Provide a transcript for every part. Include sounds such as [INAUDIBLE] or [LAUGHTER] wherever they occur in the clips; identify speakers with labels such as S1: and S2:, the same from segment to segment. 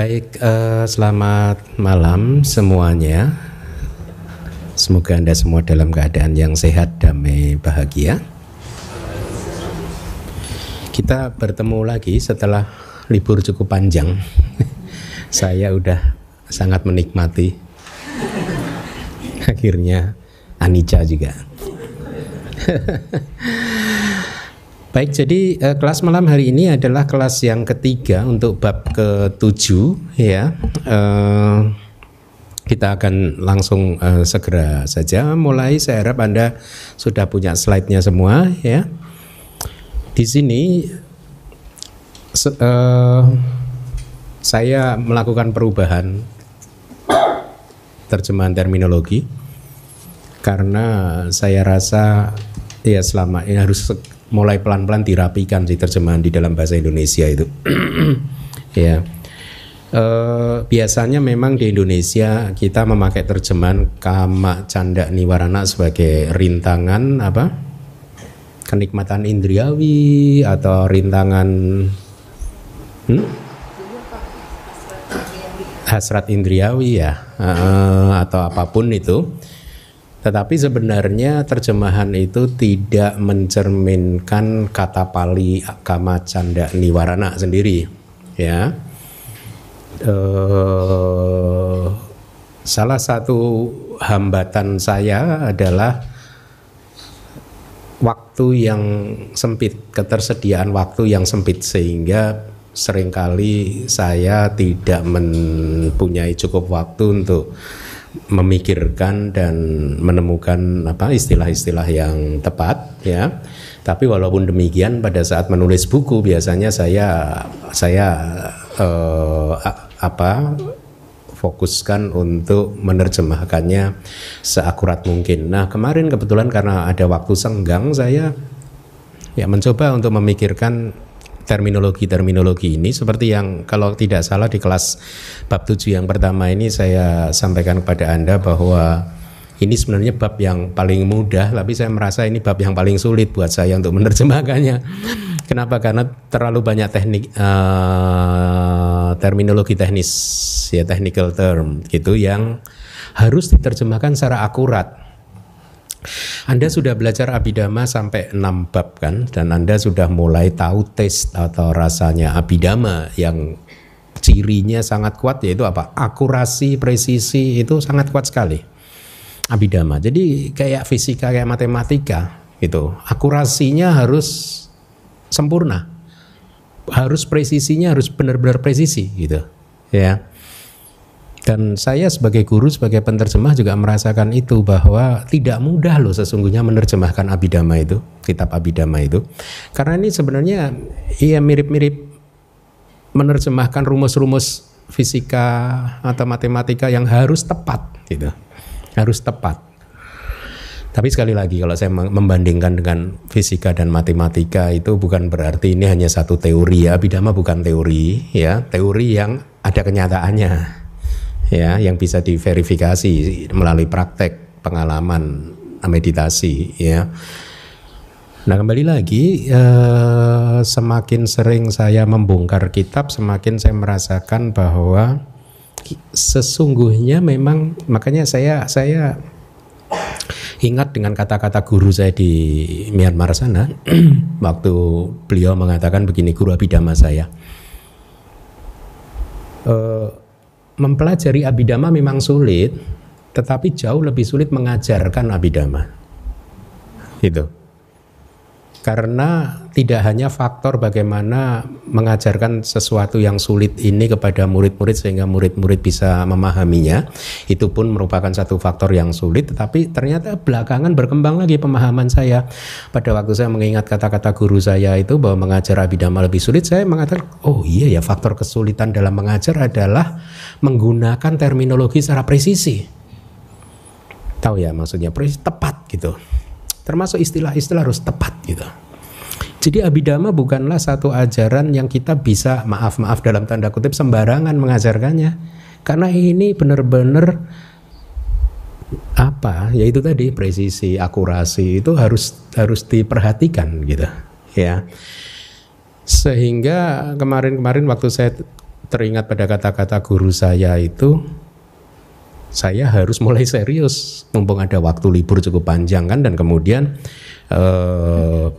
S1: Baik, uh, selamat malam semuanya. Semoga Anda semua dalam keadaan yang sehat, damai, bahagia. Kita bertemu lagi setelah libur cukup panjang. [LAUGHS] Saya udah sangat menikmati. [LAUGHS] Akhirnya Anica juga. [LAUGHS] Baik, jadi uh, kelas malam hari ini adalah kelas yang ketiga untuk bab ke-7 ya. Uh, kita akan langsung uh, segera saja mulai. Saya harap Anda sudah punya slide-nya semua ya. Di sini uh, saya melakukan perubahan terjemahan terminologi karena saya rasa ya selama ini harus mulai pelan-pelan dirapikan sih terjemahan di dalam bahasa Indonesia itu. [CLEARS THROAT] ya. E, biasanya memang di Indonesia kita memakai terjemahan kama canda niwarana sebagai rintangan apa? kenikmatan indriawi atau rintangan hmm? hasrat indriawi ya e, atau apa pun itu tetapi sebenarnya terjemahan itu tidak mencerminkan kata Pali kama canda niwarana sendiri, ya. Uh, salah satu hambatan saya adalah waktu yang sempit, ketersediaan waktu yang sempit sehingga sering kali saya tidak mempunyai cukup waktu untuk memikirkan dan menemukan apa istilah-istilah yang tepat ya. Tapi walaupun demikian pada saat menulis buku biasanya saya saya eh, apa fokuskan untuk menerjemahkannya seakurat mungkin. Nah, kemarin kebetulan karena ada waktu senggang saya ya mencoba untuk memikirkan terminologi-terminologi ini seperti yang kalau tidak salah di kelas bab 7 yang pertama ini saya sampaikan kepada Anda bahwa ini sebenarnya bab yang paling mudah tapi saya merasa ini bab yang paling sulit buat saya untuk menerjemahkannya. Kenapa? Karena terlalu banyak teknik uh, terminologi teknis ya technical term gitu yang harus diterjemahkan secara akurat anda sudah belajar abidama sampai 6 bab kan dan Anda sudah mulai tahu tes atau rasanya abidama yang cirinya sangat kuat yaitu apa? Akurasi, presisi itu sangat kuat sekali. Abidama. Jadi kayak fisika kayak matematika gitu. Akurasinya harus sempurna. Harus presisinya harus benar-benar presisi gitu. Ya. Dan saya sebagai guru, sebagai penerjemah juga merasakan itu bahwa tidak mudah loh sesungguhnya menerjemahkan Abidama itu, kitab Abidama itu. Karena ini sebenarnya iya mirip-mirip menerjemahkan rumus-rumus fisika atau matematika yang harus tepat gitu. Harus tepat. Tapi sekali lagi kalau saya membandingkan dengan fisika dan matematika itu bukan berarti ini hanya satu teori ya. Abidama bukan teori ya, teori yang ada kenyataannya ya yang bisa diverifikasi melalui praktek pengalaman meditasi ya. Nah kembali lagi eh, semakin sering saya membongkar kitab semakin saya merasakan bahwa sesungguhnya memang makanya saya saya ingat dengan kata-kata guru saya di Myanmar sana [CLEARS THROAT] waktu beliau mengatakan begini guru abidama saya. Eh, mempelajari abidama memang sulit, tetapi jauh lebih sulit mengajarkan abidama. Itu. Karena tidak hanya faktor bagaimana mengajarkan sesuatu yang sulit ini kepada murid-murid sehingga murid-murid bisa memahaminya, itu pun merupakan satu faktor yang sulit, tetapi ternyata belakangan berkembang lagi pemahaman saya. Pada waktu saya mengingat kata-kata guru saya itu bahwa mengajar abidama lebih sulit, saya mengatakan, oh iya ya faktor kesulitan dalam mengajar adalah menggunakan terminologi secara presisi. Tahu ya maksudnya presisi tepat gitu termasuk istilah-istilah harus tepat gitu. Jadi abidama bukanlah satu ajaran yang kita bisa maaf-maaf dalam tanda kutip sembarangan mengajarkannya. Karena ini benar-benar apa? Yaitu tadi presisi, akurasi itu harus harus diperhatikan gitu, ya. Sehingga kemarin-kemarin waktu saya teringat pada kata-kata guru saya itu saya harus [LAUGHS] mulai serius mumpung ada waktu libur cukup panjang kan dan kemudian uh,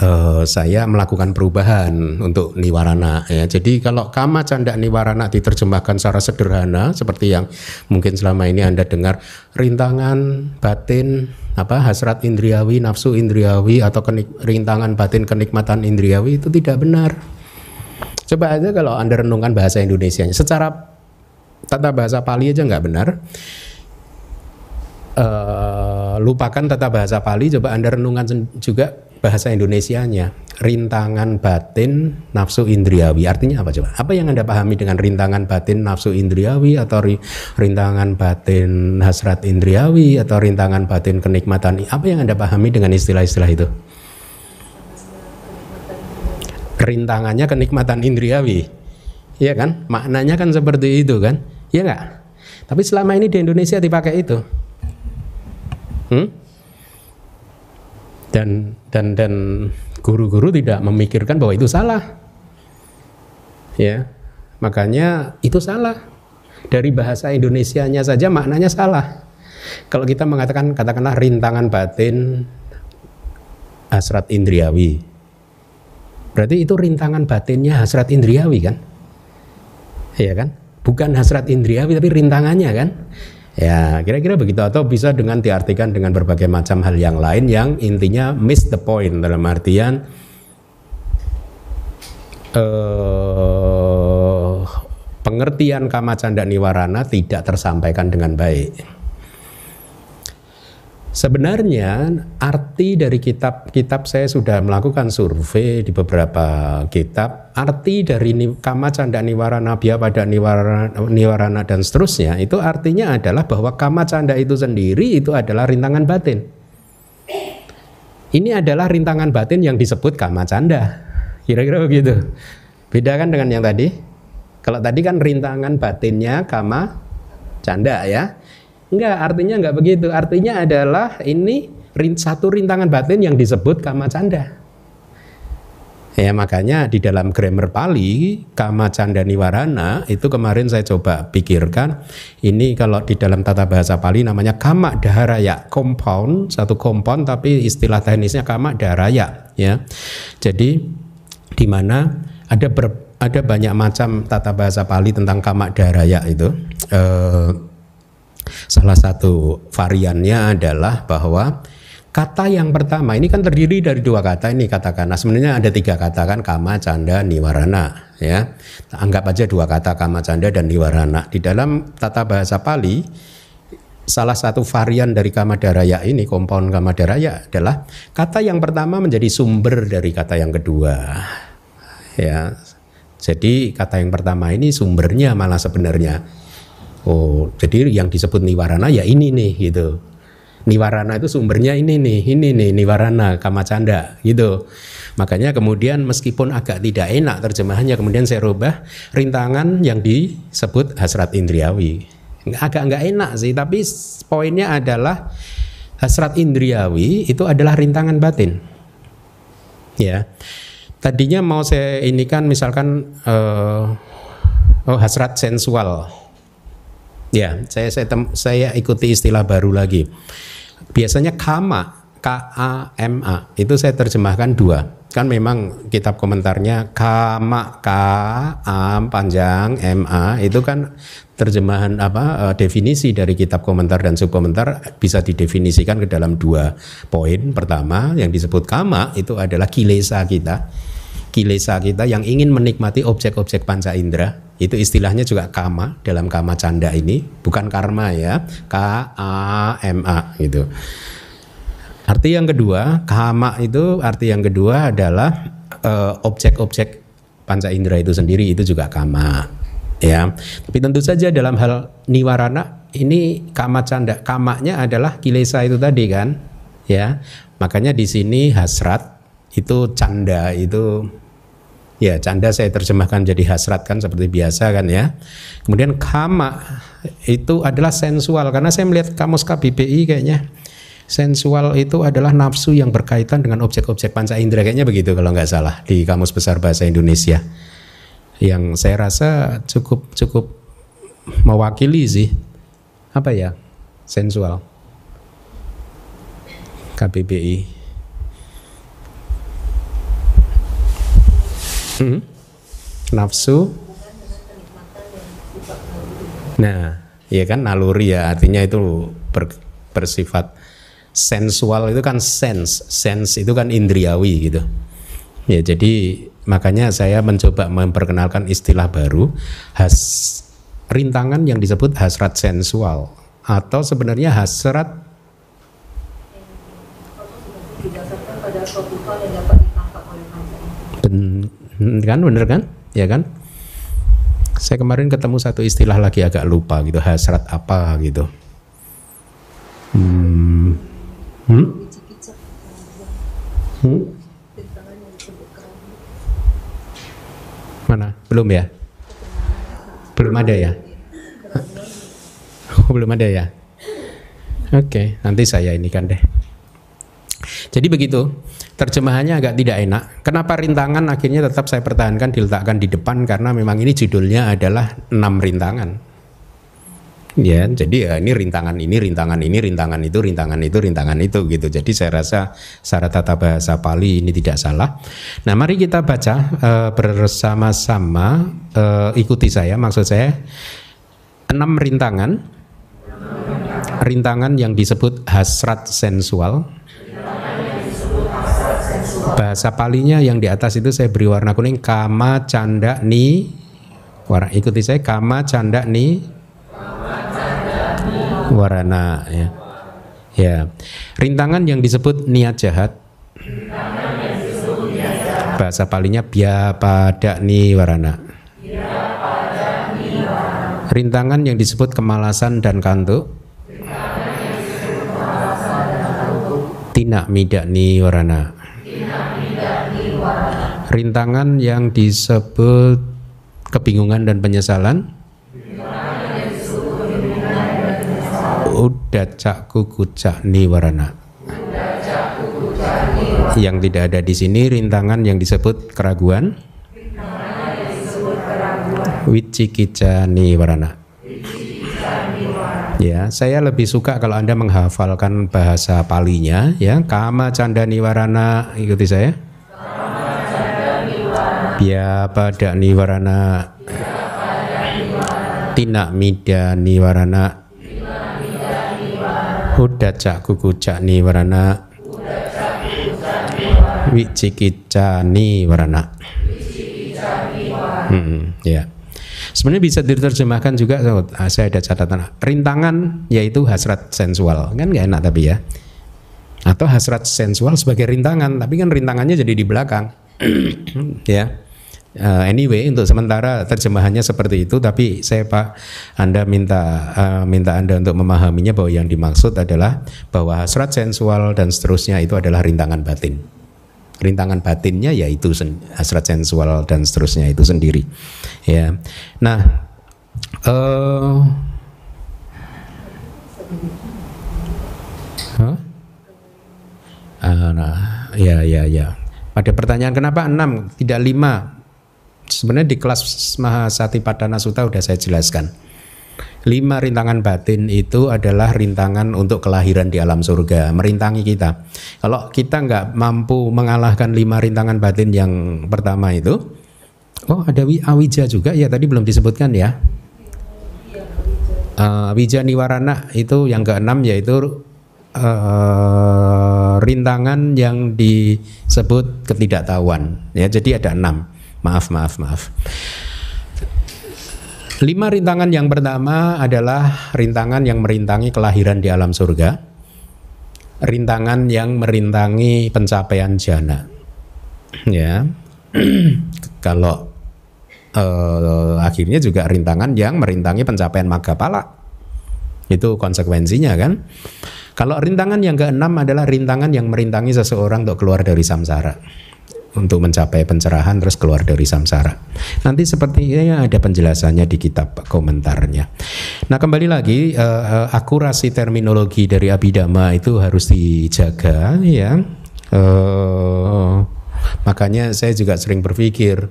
S1: uh, saya melakukan perubahan untuk niwarana ya. Jadi kalau kama canda niwarana diterjemahkan secara sederhana seperti yang mungkin selama ini Anda dengar rintangan batin apa hasrat indriawi, nafsu indriawi atau kenik, rintangan batin kenikmatan indriawi itu tidak benar. Coba aja kalau Anda renungkan bahasa Indonesia secara tata bahasa Pali aja nggak benar. Uh, lupakan tata bahasa Pali, coba Anda renungkan juga bahasa Indonesianya. Rintangan batin nafsu indriawi. Artinya apa coba? Apa yang Anda pahami dengan rintangan batin nafsu indriawi atau rintangan batin hasrat indriawi atau rintangan batin kenikmatan? Apa yang Anda pahami dengan istilah-istilah itu? Rintangannya kenikmatan indriawi. Iya kan? Maknanya kan seperti itu kan? Iya enggak? Tapi selama ini di Indonesia dipakai itu. Hmm? Dan dan dan guru-guru tidak memikirkan bahwa itu salah. Ya. Makanya itu salah. Dari bahasa Indonesianya saja maknanya salah. Kalau kita mengatakan katakanlah rintangan batin hasrat indriawi. Berarti itu rintangan batinnya hasrat indriawi kan? Iya kan? Bukan hasrat indriawi tapi rintangannya kan? Ya, kira-kira begitu atau bisa dengan diartikan dengan berbagai macam hal yang lain yang intinya miss the point dalam artian uh, pengertian kama canda niwarana tidak tersampaikan dengan baik. Sebenarnya arti dari kitab-kitab saya sudah melakukan survei di beberapa kitab. Arti dari kama canda niwarana, biya pada niwarana, niwarana dan seterusnya itu artinya adalah bahwa kama canda itu sendiri itu adalah rintangan batin. Ini adalah rintangan batin yang disebut kama canda. Kira-kira begitu. Beda kan dengan yang tadi? Kalau tadi kan rintangan batinnya kama canda ya. Enggak, artinya enggak begitu. Artinya adalah ini satu rintangan batin yang disebut kama canda. Ya makanya di dalam grammar Pali kama canda niwarana itu kemarin saya coba pikirkan ini kalau di dalam tata bahasa Pali namanya kama daharaya compound satu compound tapi istilah teknisnya kama daharaya ya. Jadi di mana ada ber, ada banyak macam tata bahasa Pali tentang kama daharaya itu. Eh, Salah satu variannya adalah bahwa kata yang pertama ini kan terdiri dari dua kata ini katakan. Nah, sebenarnya ada tiga kata kan kama, canda, niwarana ya. Anggap aja dua kata kama, canda dan niwarana. Di dalam tata bahasa Pali salah satu varian dari kama daraya ini kompon kama daraya adalah kata yang pertama menjadi sumber dari kata yang kedua. Ya. Jadi kata yang pertama ini sumbernya malah sebenarnya Oh, jadi yang disebut niwarana ya ini nih gitu. Niwarana itu sumbernya ini nih, ini nih niwarana kamacanda gitu. Makanya kemudian meskipun agak tidak enak terjemahannya kemudian saya rubah rintangan yang disebut hasrat indriawi. Agak nggak enak sih, tapi poinnya adalah hasrat indriawi itu adalah rintangan batin. Ya. Tadinya mau saya ini kan misalkan uh, oh hasrat sensual Ya, saya saya, tem, saya ikuti istilah baru lagi. Biasanya kama, K A M A itu saya terjemahkan dua. Kan memang kitab komentarnya kama K A panjang M A itu kan terjemahan apa eh, definisi dari kitab komentar dan subkomentar bisa didefinisikan ke dalam dua poin. Pertama yang disebut kama itu adalah kilesa kita kilesa kita yang ingin menikmati objek-objek panca indera itu istilahnya juga kama dalam kama canda ini bukan karma ya k a m a gitu. Arti yang kedua kama itu arti yang kedua adalah uh, objek-objek panca indera itu sendiri itu juga kama ya. Tapi tentu saja dalam hal niwarana ini kama canda kamanya adalah kilesa itu tadi kan ya. Makanya di sini hasrat itu canda itu Ya, canda saya terjemahkan jadi hasrat kan seperti biasa kan ya. Kemudian kama itu adalah sensual karena saya melihat kamus KBBI kayaknya. Sensual itu adalah nafsu yang berkaitan dengan objek-objek panca indera kayaknya begitu kalau nggak salah di kamus besar bahasa Indonesia. yang saya rasa cukup cukup mewakili sih. Apa ya? Sensual. KBBI hmm? nafsu. Nah ya kan? Naluri ya. Artinya itu ber, bersifat sensual itu kan sense. Sense itu kan indriawi gitu. Ya jadi makanya saya mencoba memperkenalkan istilah baru has rintangan yang disebut hasrat sensual. Atau sebenarnya hasrat ben, kan? Bener kan? Ya kan? Saya kemarin ketemu satu istilah lagi agak lupa gitu. Hasrat apa gitu. Hmm. Hmm? Hmm? mana? Belum ya? Belum ada ya? Oh, belum ada ya? Oke okay, nanti saya ini kan deh. Jadi begitu terjemahannya agak tidak enak. Kenapa rintangan akhirnya tetap saya pertahankan diletakkan di depan karena memang ini judulnya adalah enam rintangan. Ya, jadi ya ini rintangan ini, rintangan ini, rintangan itu, rintangan itu, rintangan itu gitu. Jadi saya rasa secara tata bahasa Pali ini tidak salah. Nah, mari kita baca uh, bersama-sama uh, ikuti saya. Maksud saya enam rintangan, rintangan yang disebut hasrat sensual Bahasa palinya yang di atas itu saya beri warna kuning kama canda ni warna ikuti saya kama canda ni warna ya. Ya. Rintangan yang disebut niat jahat. Bahasa palinya bia pada ni warna. Rintangan yang disebut kemalasan dan kantuk. Tidak midak ni warna rintangan yang disebut kebingungan dan penyesalan udah cak kukucak niwarana yang tidak ada di sini rintangan yang disebut keraguan wicikica niwarana Ya, saya lebih suka kalau Anda menghafalkan bahasa palinya ya. Kama canda niwarana ikuti saya. Ya pada niwarana Tina mida niwarana Hudaca kukuca niwarana Wicikica niwarana. Hmm, ya. Sebenarnya bisa diterjemahkan juga ah, saya ada catatan. Rintangan yaitu hasrat sensual. Kan nggak enak tapi ya. Atau hasrat sensual sebagai rintangan tapi kan rintangannya jadi di belakang. [CLEARS THROAT] Ya uh, anyway untuk sementara terjemahannya seperti itu tapi saya Pak Anda minta uh, minta Anda untuk memahaminya bahwa yang dimaksud adalah bahwa hasrat sensual dan seterusnya itu adalah rintangan batin. Rintangan batinnya yaitu hasrat sensual dan seterusnya itu sendiri ya. Nah uh, huh? uh, nah ya ya ya. Pada pertanyaan kenapa enam tidak lima Sebenarnya di kelas Mahasati Padana Sutta sudah saya jelaskan. Lima rintangan batin itu adalah rintangan untuk kelahiran di alam surga, merintangi kita. Kalau kita nggak mampu mengalahkan lima rintangan batin yang pertama itu, oh ada awija juga ya tadi belum disebutkan ya. Uh, wija niwarana itu yang keenam yaitu uh, rintangan yang disebut ketidaktahuan. Ya jadi ada enam. Maaf, maaf, maaf. Lima rintangan yang pertama adalah rintangan yang merintangi kelahiran di alam surga. Rintangan yang merintangi pencapaian jana. Ya. [CLEARS THROAT] Kalau uh, akhirnya juga rintangan yang merintangi pencapaian magapala. Itu konsekuensinya kan. Kalau rintangan yang keenam adalah rintangan yang merintangi seseorang untuk keluar dari samsara untuk mencapai pencerahan terus keluar dari samsara. Nanti sepertinya ada penjelasannya di kitab komentarnya. Nah kembali lagi uh, akurasi terminologi dari abidama itu harus dijaga ya. Uh, makanya saya juga sering berpikir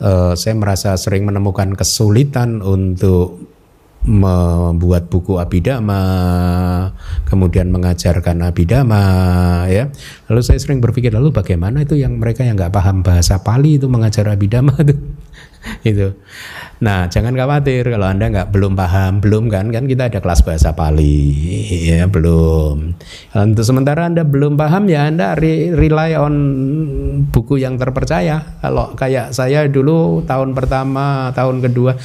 S1: uh, saya merasa sering menemukan kesulitan untuk membuat buku abidama, kemudian mengajarkan abidama, ya. Lalu saya sering berpikir lalu bagaimana itu yang mereka yang nggak paham bahasa Pali itu mengajar abidama itu, [LAUGHS] itu. Nah, jangan khawatir kalau anda nggak belum paham, belum kan? Kan kita ada kelas bahasa Pali, ya belum. Untuk sementara anda belum paham ya anda rely on buku yang terpercaya. Kalau kayak saya dulu tahun pertama, tahun kedua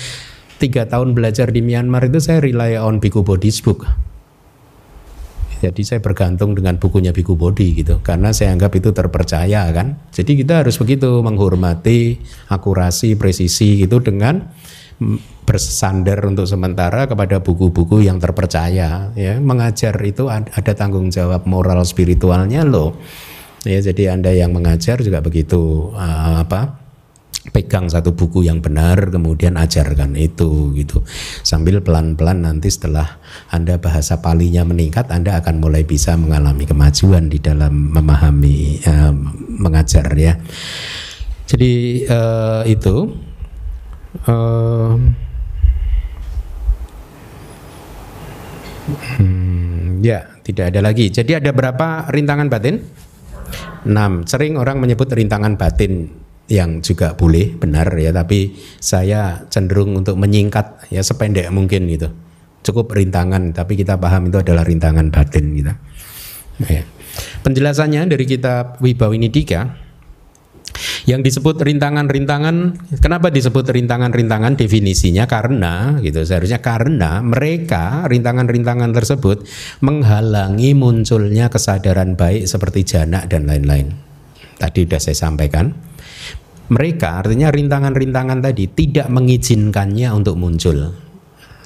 S1: tiga tahun belajar di Myanmar itu saya rely on Biku Bodhi's book. Jadi saya bergantung dengan bukunya Biku Bodhi gitu karena saya anggap itu terpercaya kan. Jadi kita harus begitu menghormati akurasi, presisi itu dengan bersandar untuk sementara kepada buku-buku yang terpercaya ya. Mengajar itu ada tanggung jawab moral spiritualnya loh. Ya, jadi Anda yang mengajar juga begitu uh, apa? Pegang satu buku yang benar kemudian ajarkan itu gitu. Sambil pelan-pelan nanti setelah anda bahasa palinya meningkat anda akan mulai bisa mengalami kemajuan di dalam memahami uh, mengajar ya. Jadi uh, itu uh, hmm, ya tidak ada lagi. Jadi ada berapa rintangan batin? 6 sering orang menyebut rintangan batin yang juga boleh benar ya. Tapi saya cenderung untuk menyingkat ya sependek mungkin gitu. Cukup rintangan tapi kita paham itu adalah rintangan batin gitu ya. penjelasannya dari kitab Wibawinidika yang disebut rintangan-rintangan kenapa disebut rintangan-rintangan definisinya? Karena gitu seharusnya karena mereka rintangan-rintangan tersebut menghalangi munculnya kesadaran baik seperti jana dan lain-lain. Tadi sudah saya sampaikan mereka artinya rintangan-rintangan tadi tidak mengizinkannya untuk muncul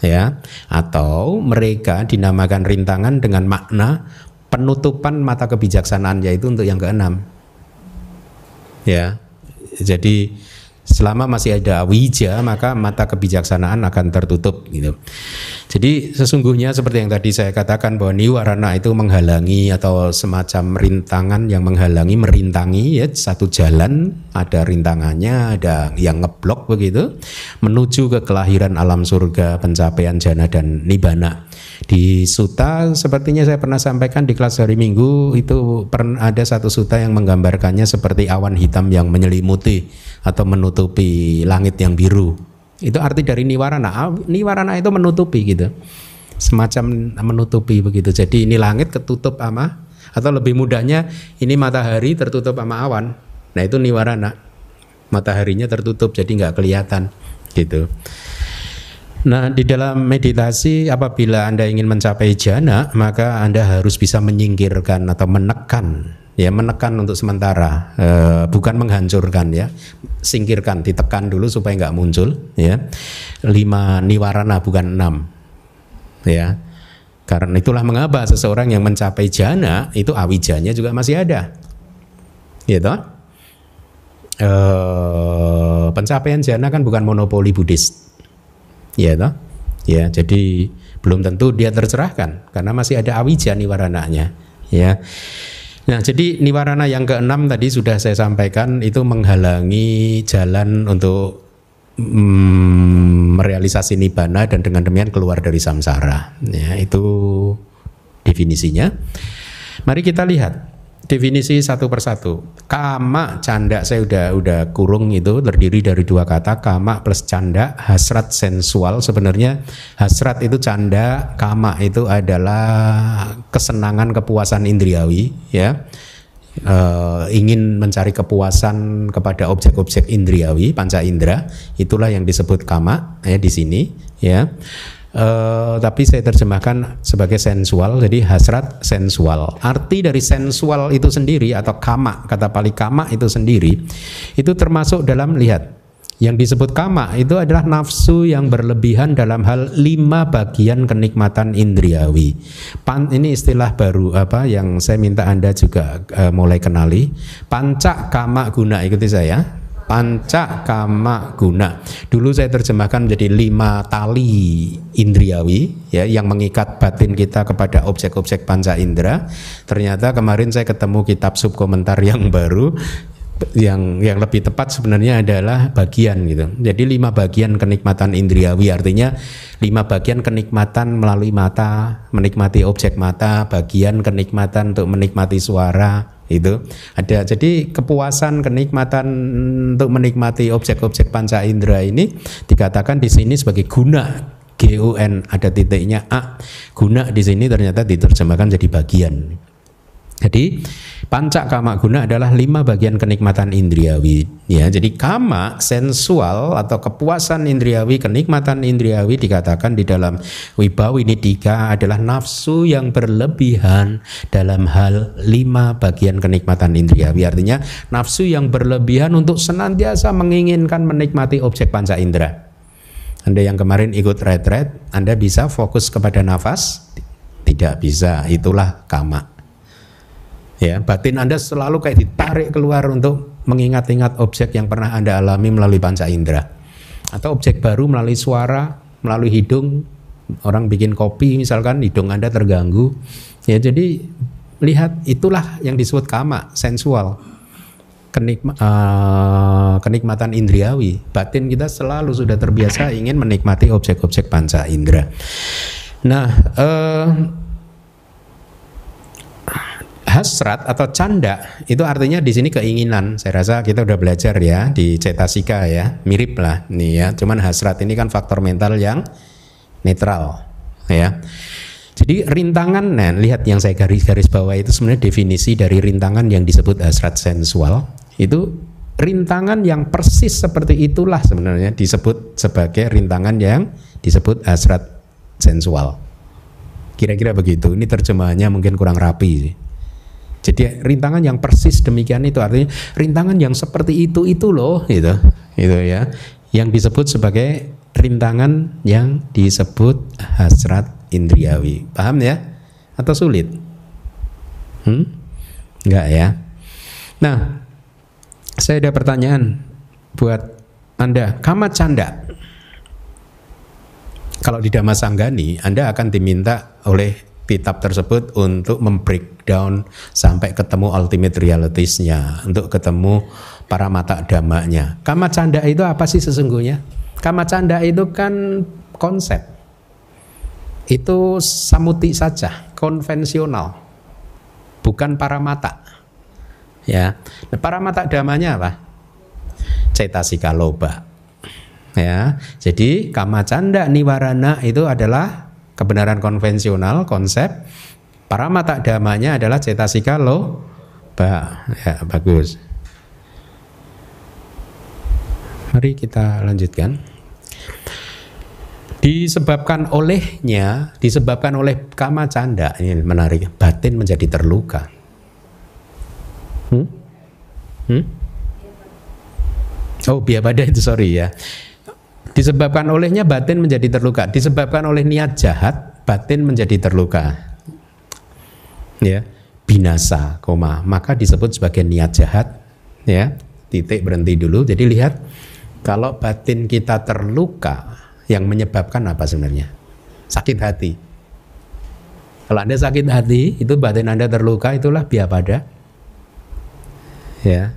S1: ya. Atau mereka dinamakan rintangan dengan makna penutupan mata kebijaksanaan yaitu untuk yang keenam ya. Jadi selama masih ada wija maka mata kebijaksanaan akan tertutup gitu. Jadi sesungguhnya seperti yang tadi saya katakan bahwa niwarana itu menghalangi atau semacam rintangan yang menghalangi merintangi ya satu jalan ada rintangannya ada yang ngeblok begitu menuju ke kelahiran alam surga pencapaian jana dan nibana. Di suta sepertinya saya pernah sampaikan di kelas hari Minggu itu pernah ada satu suta yang menggambarkannya seperti awan hitam yang menyelimuti atau menutupi langit yang biru. Itu arti dari niwarana. Ah, niwarana itu menutupi gitu. Semacam menutupi begitu. Jadi ini langit ketutup sama atau lebih mudahnya ini matahari tertutup sama awan. Nah, itu niwarana. Mataharinya tertutup jadi nggak kelihatan gitu. Nah, di dalam meditasi apabila Anda ingin mencapai jana, maka Anda harus bisa menyingkirkan atau menekan ya menekan untuk sementara e, bukan menghancurkan ya. Singkirkan ditekan dulu supaya nggak muncul ya. Lima niwarana bukan enam ya. Karena itulah mengapa seseorang yang mencapai jana itu awijanya juga masih ada gitu. E, pencapaian jana kan bukan monopoli Buddhis ya toh ya jadi belum tentu dia tercerahkan karena masih ada awija niwarananya ya Nah, jadi niwarana yang keenam tadi sudah saya sampaikan itu menghalangi jalan untuk mm, merealisasi nibana dan dengan demikian keluar dari samsara. Ya, itu definisinya. Mari kita lihat definisi satu persatu. Kama canda saya udah udah kurung itu terdiri dari dua kata kama plus canda hasrat sensual sebenarnya hasrat itu canda kama itu adalah kesenangan kepuasan indriawi ya. Uh, ingin mencari kepuasan kepada objek-objek indriawi panca indera itulah yang disebut kama ya di sini ya Uh, tapi saya terjemahkan sebagai sensual, jadi hasrat sensual. Arti dari sensual itu sendiri atau kama, kata pali kama itu sendiri, itu termasuk dalam lihat yang disebut kama itu adalah nafsu yang berlebihan dalam hal lima bagian kenikmatan indriawi. Pan ini istilah baru apa yang saya minta anda juga uh, mulai kenali. Panca kama guna ikuti saya panca kama guna. Dulu saya terjemahkan menjadi lima tali indriawi ya yang mengikat batin kita kepada objek-objek panca indera. Ternyata kemarin saya ketemu kitab subkomentar yang baru yang yang lebih tepat sebenarnya adalah bagian gitu. Jadi lima bagian kenikmatan indriawi artinya lima bagian kenikmatan melalui mata, menikmati objek mata, bagian kenikmatan untuk menikmati suara itu ada. Jadi kepuasan kenikmatan untuk menikmati objek-objek panca indera ini dikatakan di sini sebagai guna GUN ada titiknya A. Guna di sini ternyata diterjemahkan jadi bagian. Jadi panca kama guna adalah lima bagian kenikmatan indriawi. Ya, jadi kama sensual atau kepuasan indriawi, kenikmatan indriawi dikatakan di dalam wibawi nidika adalah nafsu yang berlebihan dalam hal lima bagian kenikmatan indriawi. Artinya nafsu yang berlebihan untuk senantiasa menginginkan menikmati objek panca indera. Anda yang kemarin ikut retret, Anda bisa fokus kepada nafas? Tidak bisa, itulah kama ya batin Anda selalu kayak ditarik keluar untuk mengingat-ingat objek yang pernah Anda alami melalui panca indera. Atau objek baru melalui suara, melalui hidung. Orang bikin kopi misalkan hidung Anda terganggu. Ya jadi lihat itulah yang disebut kama sensual. Kenikma, uh, kenikmatan indriawi. Batin kita selalu sudah terbiasa ingin menikmati objek-objek panca indera. Nah uh, hasrat atau canda itu artinya di sini keinginan. Saya rasa kita udah belajar ya di cetasika ya, mirip lah nih ya. Cuman hasrat ini kan faktor mental yang netral ya. Jadi rintangan, nah lihat yang saya garis-garis bawah itu sebenarnya definisi dari rintangan yang disebut hasrat sensual itu rintangan yang persis seperti itulah sebenarnya disebut sebagai rintangan yang disebut hasrat sensual. Kira-kira begitu. Ini terjemahannya mungkin kurang rapi sih. Jadi rintangan yang persis demikian itu artinya rintangan yang seperti itu itu loh gitu. Itu ya. Yang disebut sebagai rintangan yang disebut hasrat indriawi. Paham ya? Atau sulit? Hmm? Enggak ya. Nah, saya ada pertanyaan buat Anda. Kama canda. Kalau di Dhammasanggani, Anda akan diminta oleh kitab tersebut untuk membreakdown sampai ketemu ultimate realitiesnya, untuk ketemu para mata damanya. Kama canda itu apa sih sesungguhnya? Kama canda itu kan konsep. Itu samuti saja, konvensional. Bukan para mata. Ya. Nah, para mata damanya apa? Cetasika loba. Ya. Jadi kama canda niwarana itu adalah kebenaran konvensional konsep para mata damanya adalah cetasika lo ba. Ya bagus. Mari kita lanjutkan. Disebabkan olehnya disebabkan oleh kama canda. Ini menarik. Batin menjadi terluka. Hmm? Hmm? oh biabada itu sorry ya Disebabkan olehnya batin menjadi terluka. Disebabkan oleh niat jahat, batin menjadi terluka. Ya, binasa, koma. Maka disebut sebagai niat jahat. Ya, titik berhenti dulu. Jadi lihat, kalau batin kita terluka, yang menyebabkan apa sebenarnya? Sakit hati. Kalau Anda sakit hati, itu batin Anda terluka, itulah biapada. Ya,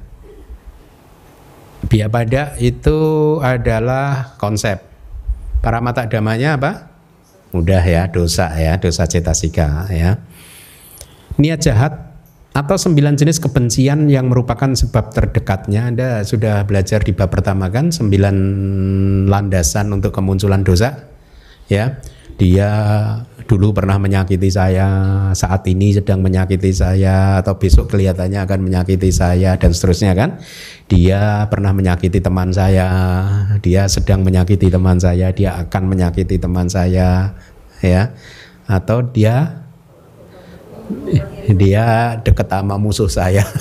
S1: Biapada itu adalah konsep. Para mata damanya apa? Mudah ya, dosa ya, dosa cetasika ya. Niat jahat atau sembilan jenis kebencian yang merupakan sebab terdekatnya Anda sudah belajar di bab pertama kan sembilan landasan untuk kemunculan dosa ya dia dulu pernah menyakiti saya, saat ini sedang menyakiti saya, atau besok kelihatannya akan menyakiti saya, dan seterusnya kan. Dia pernah menyakiti teman saya, dia sedang menyakiti teman saya, dia akan menyakiti teman saya, ya. Atau dia dia dekat sama musuh saya. [LAUGHS]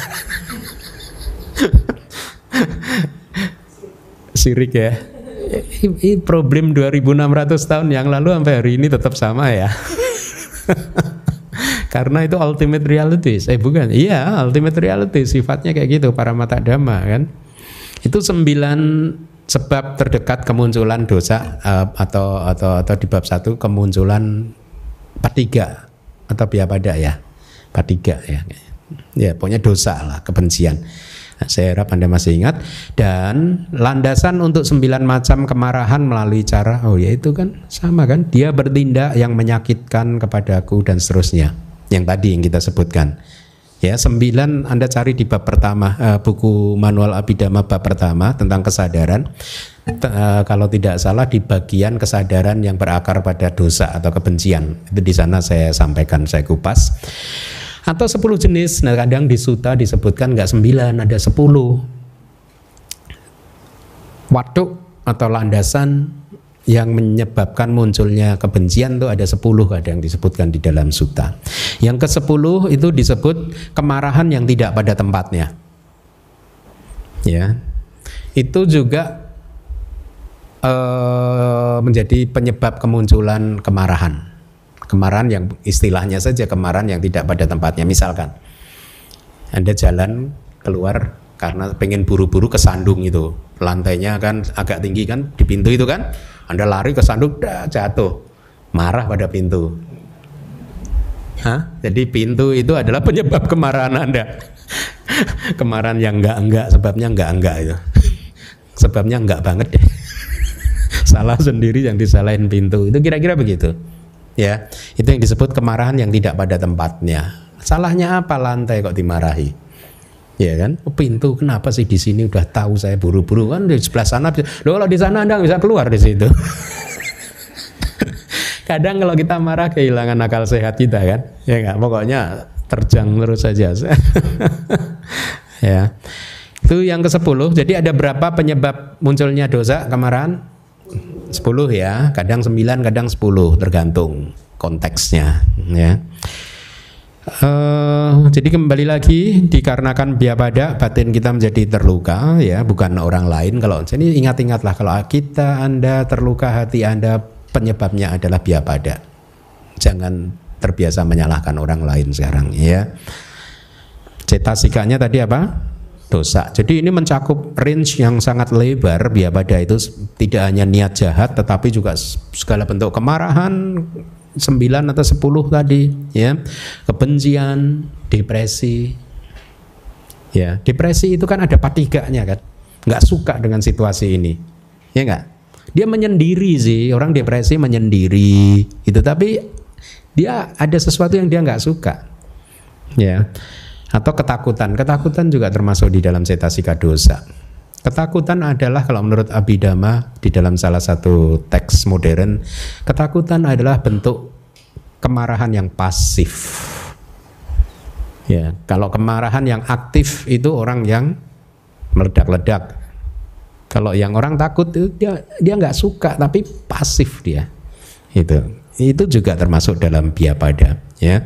S1: Sirik ya problem 2600 tahun yang lalu sampai hari ini tetap sama ya. [LAUGHS] Karena itu ultimate reality. Eh bukan, iya ultimate reality sifatnya kayak gitu para mata dhamma kan. Itu sembilan sebab terdekat kemunculan dosa uh, atau atau atau di bab satu kemunculan patiga atau biapada ya patiga ya ya pokoknya dosa lah kebencian Saya harap Anda masih ingat. Dan landasan untuk sembilan macam kemarahan melalui cara, oh ya itu kan sama kan. Dia bertindak yang menyakitkan kepadaku dan seterusnya. Yang tadi yang kita sebutkan. Ya, sembilan Anda cari di bab pertama uh, buku manual abidama bab pertama tentang kesadaran. T uh, kalau tidak salah di bagian kesadaran yang berakar pada dosa atau kebencian. Itu di sana saya sampaikan, saya kupas. Atau sepuluh jenis, nah kadang di suta disebutkan nggak sembilan, ada sepuluh. Waduk atau landasan yang menyebabkan munculnya kebencian itu ada 10 ada yang disebutkan di dalam suta. Yang ke-10 itu disebut kemarahan yang tidak pada tempatnya. Ya. Itu juga uh, menjadi penyebab kemunculan kemarahan. Kemarahan yang istilahnya saja kemarahan yang tidak pada tempatnya. Misalkan Anda jalan keluar karena pengen buru-buru kesandung itu. Lantainya kan agak tinggi kan di pintu itu kan anda lari ke sanduk, dah jatuh. Marah pada pintu. Hah? Jadi pintu itu adalah penyebab kemarahan Anda. [LAUGHS] kemarahan yang enggak-enggak, sebabnya enggak-enggak itu. sebabnya enggak banget deh. [LAUGHS] Salah sendiri yang disalahin pintu. Itu kira-kira begitu. Ya, itu yang disebut kemarahan yang tidak pada tempatnya. Salahnya apa lantai kok dimarahi? ya kan? Oh, pintu kenapa sih di sini udah tahu saya buru-buru? Kan di sebelah sana loh kalau di sana anda bisa keluar di situ. [LAUGHS] Kadang kalau kita marah kehilangan akal sehat kita kan? Ya nggak? Pokoknya terjang terus saja. [LAUGHS] Ya. Itu yang ke sepuluh. Jadi ada berapa penyebab munculnya dosa kemarahan Sepuluh ya kadang sembilan kadang sepuluh tergantung konteksnya ya. Uh, jadi kembali lagi dikarenakan pada batin kita menjadi terluka ya. Bukan orang lain. Kalau jadi ingat-ingatlah kalau kita anda terluka hati anda penyebabnya adalah pada jangan terbiasa menyalahkan orang lain sekarang ya. Cetasikanya tadi apa dosa. Jadi ini mencakup range yang sangat lebar pada itu tidak hanya niat jahat tetapi juga segala bentuk kemarahan sembilan atau sepuluh tadi ya. Kebencian depresi ya. Depresi itu kan ada patiganya kan. Nggak suka dengan situasi ini ya nggak? Dia menyendiri sih orang depresi menyendiri itu tapi dia ada sesuatu yang dia nggak suka ya atau ketakutan ketakutan juga termasuk di dalam cetasika dosa Ketakutan adalah kalau menurut Abhidhamma di dalam salah satu teks modern, ketakutan adalah bentuk kemarahan yang pasif. Ya, kalau kemarahan yang aktif itu orang yang meledak-ledak. Kalau yang orang takut itu dia dia nggak suka tapi pasif dia. Itu itu juga termasuk dalam biapada ya.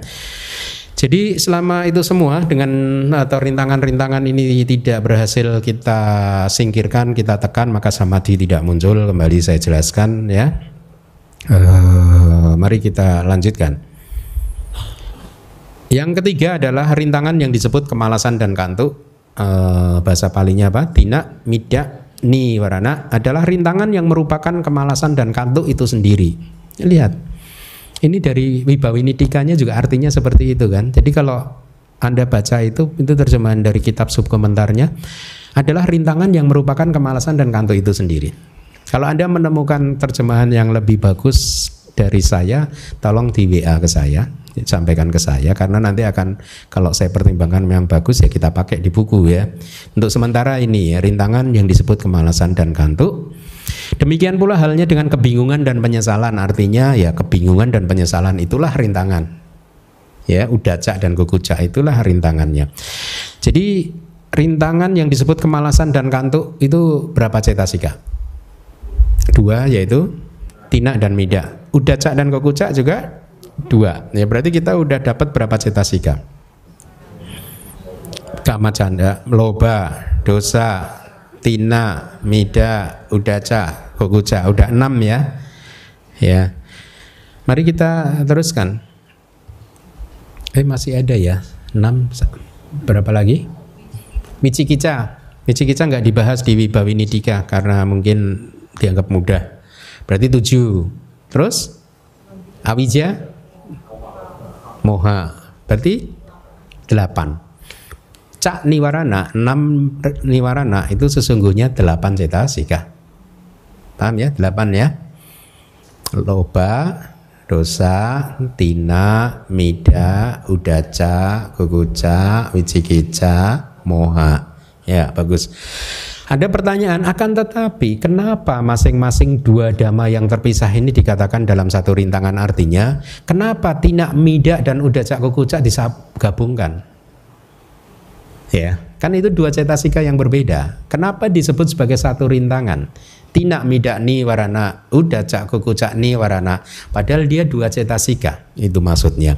S1: Jadi selama itu semua dengan atau rintangan-rintangan ini tidak berhasil kita singkirkan, kita tekan, maka samadhi tidak muncul. Kembali saya jelaskan ya. Uh, mari kita lanjutkan. Yang ketiga adalah rintangan yang disebut kemalasan dan kantuk. Uh, bahasa palinya apa? Tina, mida, ni warana adalah rintangan yang merupakan kemalasan dan kantuk itu sendiri. Lihat ini dari Wibawinitikanya juga artinya seperti itu kan. Jadi kalau Anda baca itu, itu terjemahan dari kitab subkomentarnya adalah rintangan yang merupakan kemalasan dan kantuk itu sendiri. Kalau Anda menemukan terjemahan yang lebih bagus dari saya, tolong di WA ke saya, sampaikan ke saya karena nanti akan kalau saya pertimbangkan yang bagus ya kita pakai di buku ya. Untuk sementara ini ya rintangan yang disebut kemalasan dan kantuk Demikian pula halnya dengan kebingungan dan penyesalan. Artinya ya kebingungan dan penyesalan itulah rintangan. Ya, udacak dan gugucak itulah rintangannya. Jadi rintangan yang disebut kemalasan dan kantuk itu berapa cetasika? Dua yaitu tina dan mida. Udacak dan gugucak juga dua. Ya berarti kita udah dapat berapa cetasika? Kama canda, loba, dosa, tina, mida, udaca, kokuca, udah enam ya. Ya. Mari kita teruskan. Eh masih ada ya, enam. Berapa lagi? Michikica. Michikica nggak dibahas di Wibawinidika karena mungkin dianggap mudah. Berarti tujuh. Terus? Awija? Moha. Berarti delapan. Cak niwarana, enam niwarana itu sesungguhnya delapan cetasika. Paham ya? Delapan ya. Loba, dosa, tina, mida, udaca, guguca, wicikica, moha. Ya, bagus. Ada pertanyaan, akan tetapi kenapa masing-masing dua dhamma yang terpisah ini dikatakan dalam satu rintangan artinya? Kenapa tina, mida, dan udaca, guguca digabungkan? Ya, kan itu dua cetasika yang berbeda. Kenapa disebut sebagai satu rintangan? Tina mida ni warana, udah cak kuku cak ni warana. Padahal dia dua cetasika, itu maksudnya.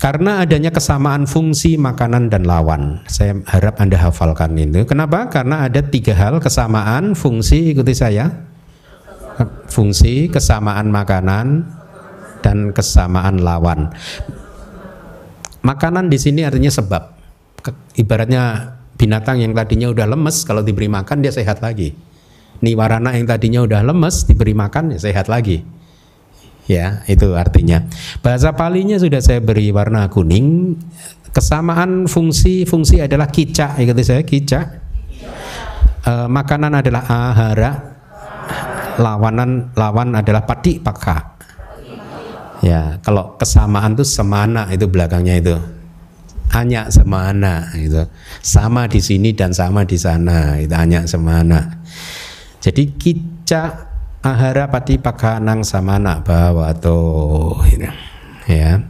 S1: Karena adanya kesamaan fungsi makanan dan lawan. Saya harap Anda hafalkan itu. Kenapa? Karena ada tiga hal kesamaan fungsi, ikuti saya. Fungsi, kesamaan makanan, dan kesamaan lawan. Makanan di sini artinya sebab. Ibaratnya binatang yang tadinya udah lemes kalau diberi makan dia sehat lagi niwarana yang tadinya udah lemes diberi makan ya sehat lagi. Ya, itu artinya. Bahasa palinya sudah saya beri warna kuning. Kesamaan fungsi fungsi adalah kica, ikuti saya kica. E, makanan adalah ahara. Lawanan lawan adalah pati paka. Ya, kalau kesamaan itu semana itu belakangnya itu. Hanya semana itu. Sama di sini dan sama di sana, itu hanya semana. Jadi kica ahara pati pakanang samana bawato ya.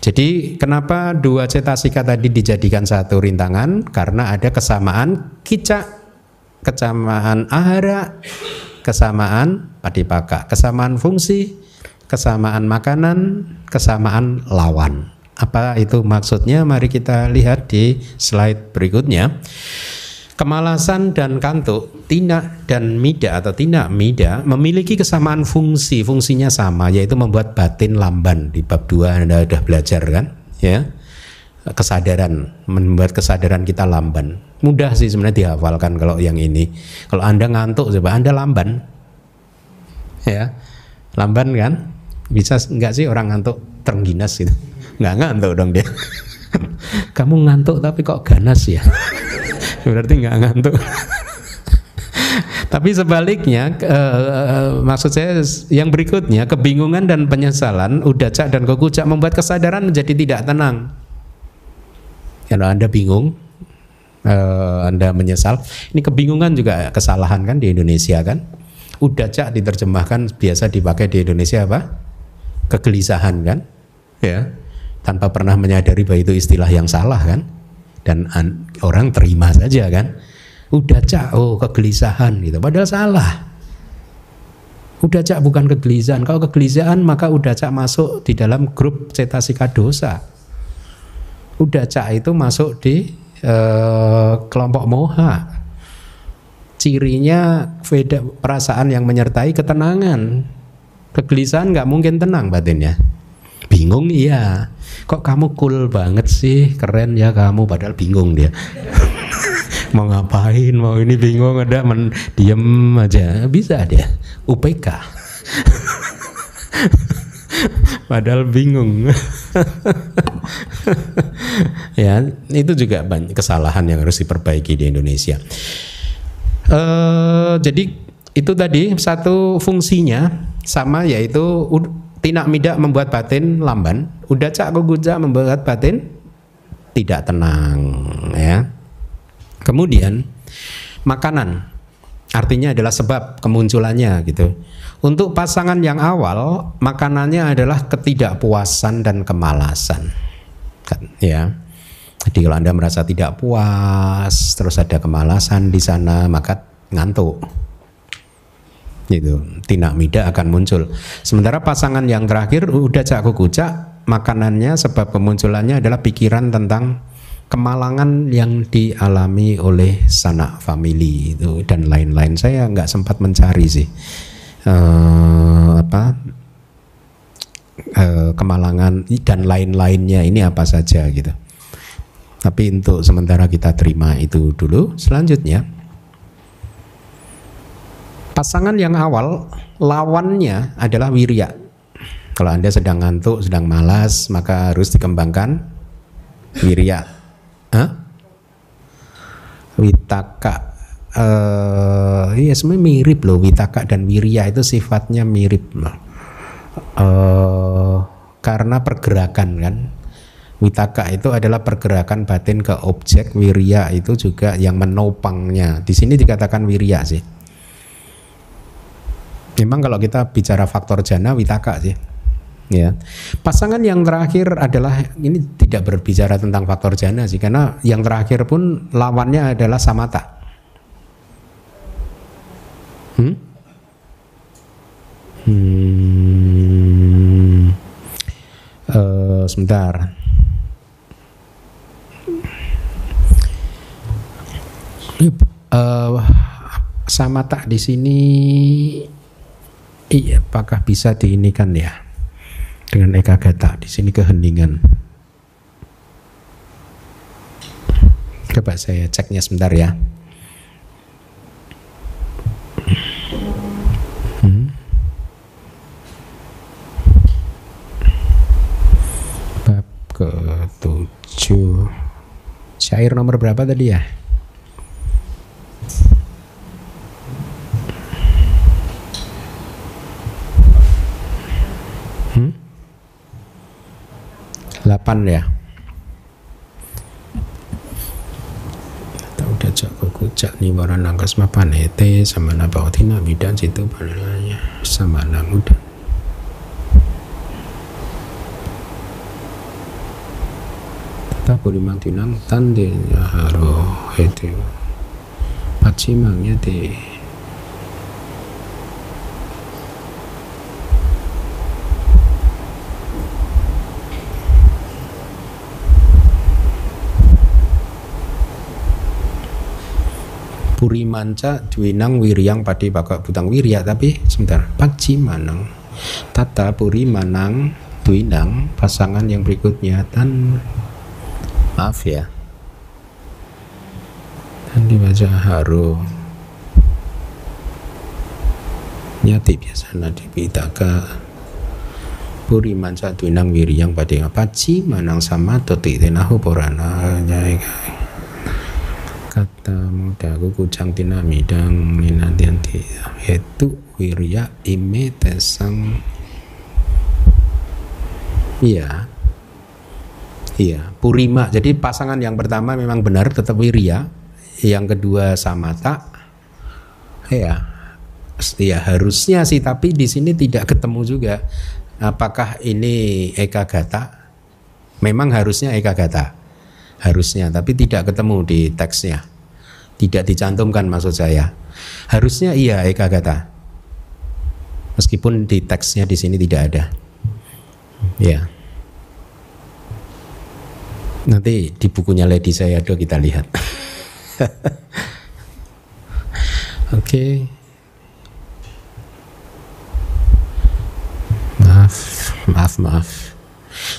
S1: Jadi kenapa dua cetasika tadi dijadikan satu rintangan? Karena ada kesamaan kica, kesamaan ahara, kesamaan padipaka, kesamaan fungsi, kesamaan makanan, kesamaan lawan. Apa itu maksudnya? Mari kita lihat di slide berikutnya. Kemalasan dan kantuk, tina dan mida atau tina mida memiliki kesamaan fungsi, fungsinya sama yaitu membuat batin lamban. Di bab 2 Anda sudah belajar kan? Ya. Kesadaran, membuat kesadaran kita lamban. Mudah sih sebenarnya dihafalkan kalau yang ini. Kalau Anda ngantuk coba Anda lamban. Ya. Lamban kan? Bisa enggak sih orang ngantuk terengginas gitu? Enggak ngantuk dong dia. [LAUGHS] Kamu ngantuk tapi kok ganas ya? [LAUGHS] berarti nggak ngantuk. Tapi sebaliknya uh, maksud saya yang berikutnya kebingungan dan penyesalan udacak dan kokucak membuat kesadaran menjadi tidak tenang. Kalau anda bingung uh, anda menyesal ini kebingungan juga kesalahan kan di Indonesia kan? Udacak diterjemahkan biasa dipakai di Indonesia apa? Kegelisahan kan? Ya tanpa pernah menyadari bahwa itu istilah yang salah kan? Dan orang terima saja kan? Udah cak. Oh kegelisahan gitu. Padahal salah. Udah cak bukan kegelisahan. Kalau kegelisahan maka udah cak masuk di dalam grup cetasika dosa. Udah cak itu masuk di eh, kelompok moha. Cirinya beda perasaan yang menyertai ketenangan. Kegelisahan nggak mungkin tenang batinnya. Bingung iya kok kamu cool banget sih? Keren ya kamu padahal bingung dia. [LAUGHS] Mau ngapain? Mau ini bingung ada men diem aja. Bisa dia UPK [LAUGHS] padahal bingung. [LAUGHS] Ya itu juga banyak kesalahan yang harus diperbaiki di Indonesia. Uh, jadi itu tadi satu fungsinya sama yaitu Tinak midak membuat batin lamban, udah cak guja membuat batin tidak tenang ya. Kemudian makanan artinya adalah sebab kemunculannya gitu. Untuk pasangan yang awal makanannya adalah ketidakpuasan dan kemalasan. Kan, ya. Jadi kalau Anda merasa tidak puas, terus ada kemalasan di sana, maka ngantuk gitu. Tindak mida akan muncul. Sementara pasangan yang terakhir udah cak kukucak makanannya sebab kemunculannya adalah pikiran tentang kemalangan yang dialami oleh sanak family itu dan lain-lain. Saya nggak sempat mencari sih uh, apa uh, kemalangan dan lain-lainnya. Ini apa saja gitu. Tapi untuk sementara kita terima itu dulu. Selanjutnya Pasangan yang awal lawannya adalah wirya. Kalau Anda sedang ngantuk, sedang malas, maka harus dikembangkan wirya. Hah? Witaka uh, iya sebenarnya mirip loh Witaka dan Wirya itu sifatnya mirip. Uh, karena pergerakan kan Witaka itu adalah pergerakan batin ke objek, wirya itu juga yang menopangnya. Di sini dikatakan wirya sih. Memang kalau kita bicara faktor jana, witaka sih. Ya. Pasangan yang terakhir adalah ini tidak berbicara tentang faktor jana sih, karena yang terakhir pun lawannya adalah samata. Hmm? Hmm. Uh, sebentar. uh, sama tak di sini iya apakah bisa diinikan ya? Dengan eka gata di sini keheningan. Coba saya ceknya sebentar ya. Hmm. bab ke tujuh syair nomor berapa tadi ya 8 ya. Udah cak kucak nih waran angkas mapan ete sama nabautina bidan situ pananya sama namudan. Tata limang tinang tande haro ete pacimangnya teh puri manca dwinang wiryang padi baka butang wirya. Tapi sebentar paci manang tata puri manang dwinang pasangan yang berikutnya dan maaf ya. Dan dibaca haru. Nyati biasa nadi pitaka puri manca dwinang wiryang padi paci manang sama toti tenahu porana. Nyai kata muda kucang tina midang ninantianti itu wirya ime tesang. Iya. Iya purima. Jadi pasangan yang pertama memang benar tetap wirya. Yang kedua samata. Ya ya harusnya sih tapi di sini tidak ketemu juga. Apakah ini eka gata? Memang harusnya eka gata harusnya tapi tidak ketemu di teksnya. Tidak dicantumkan maksud saya. Harusnya iya eka kata. Meskipun di teksnya di sini tidak ada. Ya nanti di bukunya Lady saya do kita lihat. [LAUGHS] Oke. Okay. maaf maaf maaf.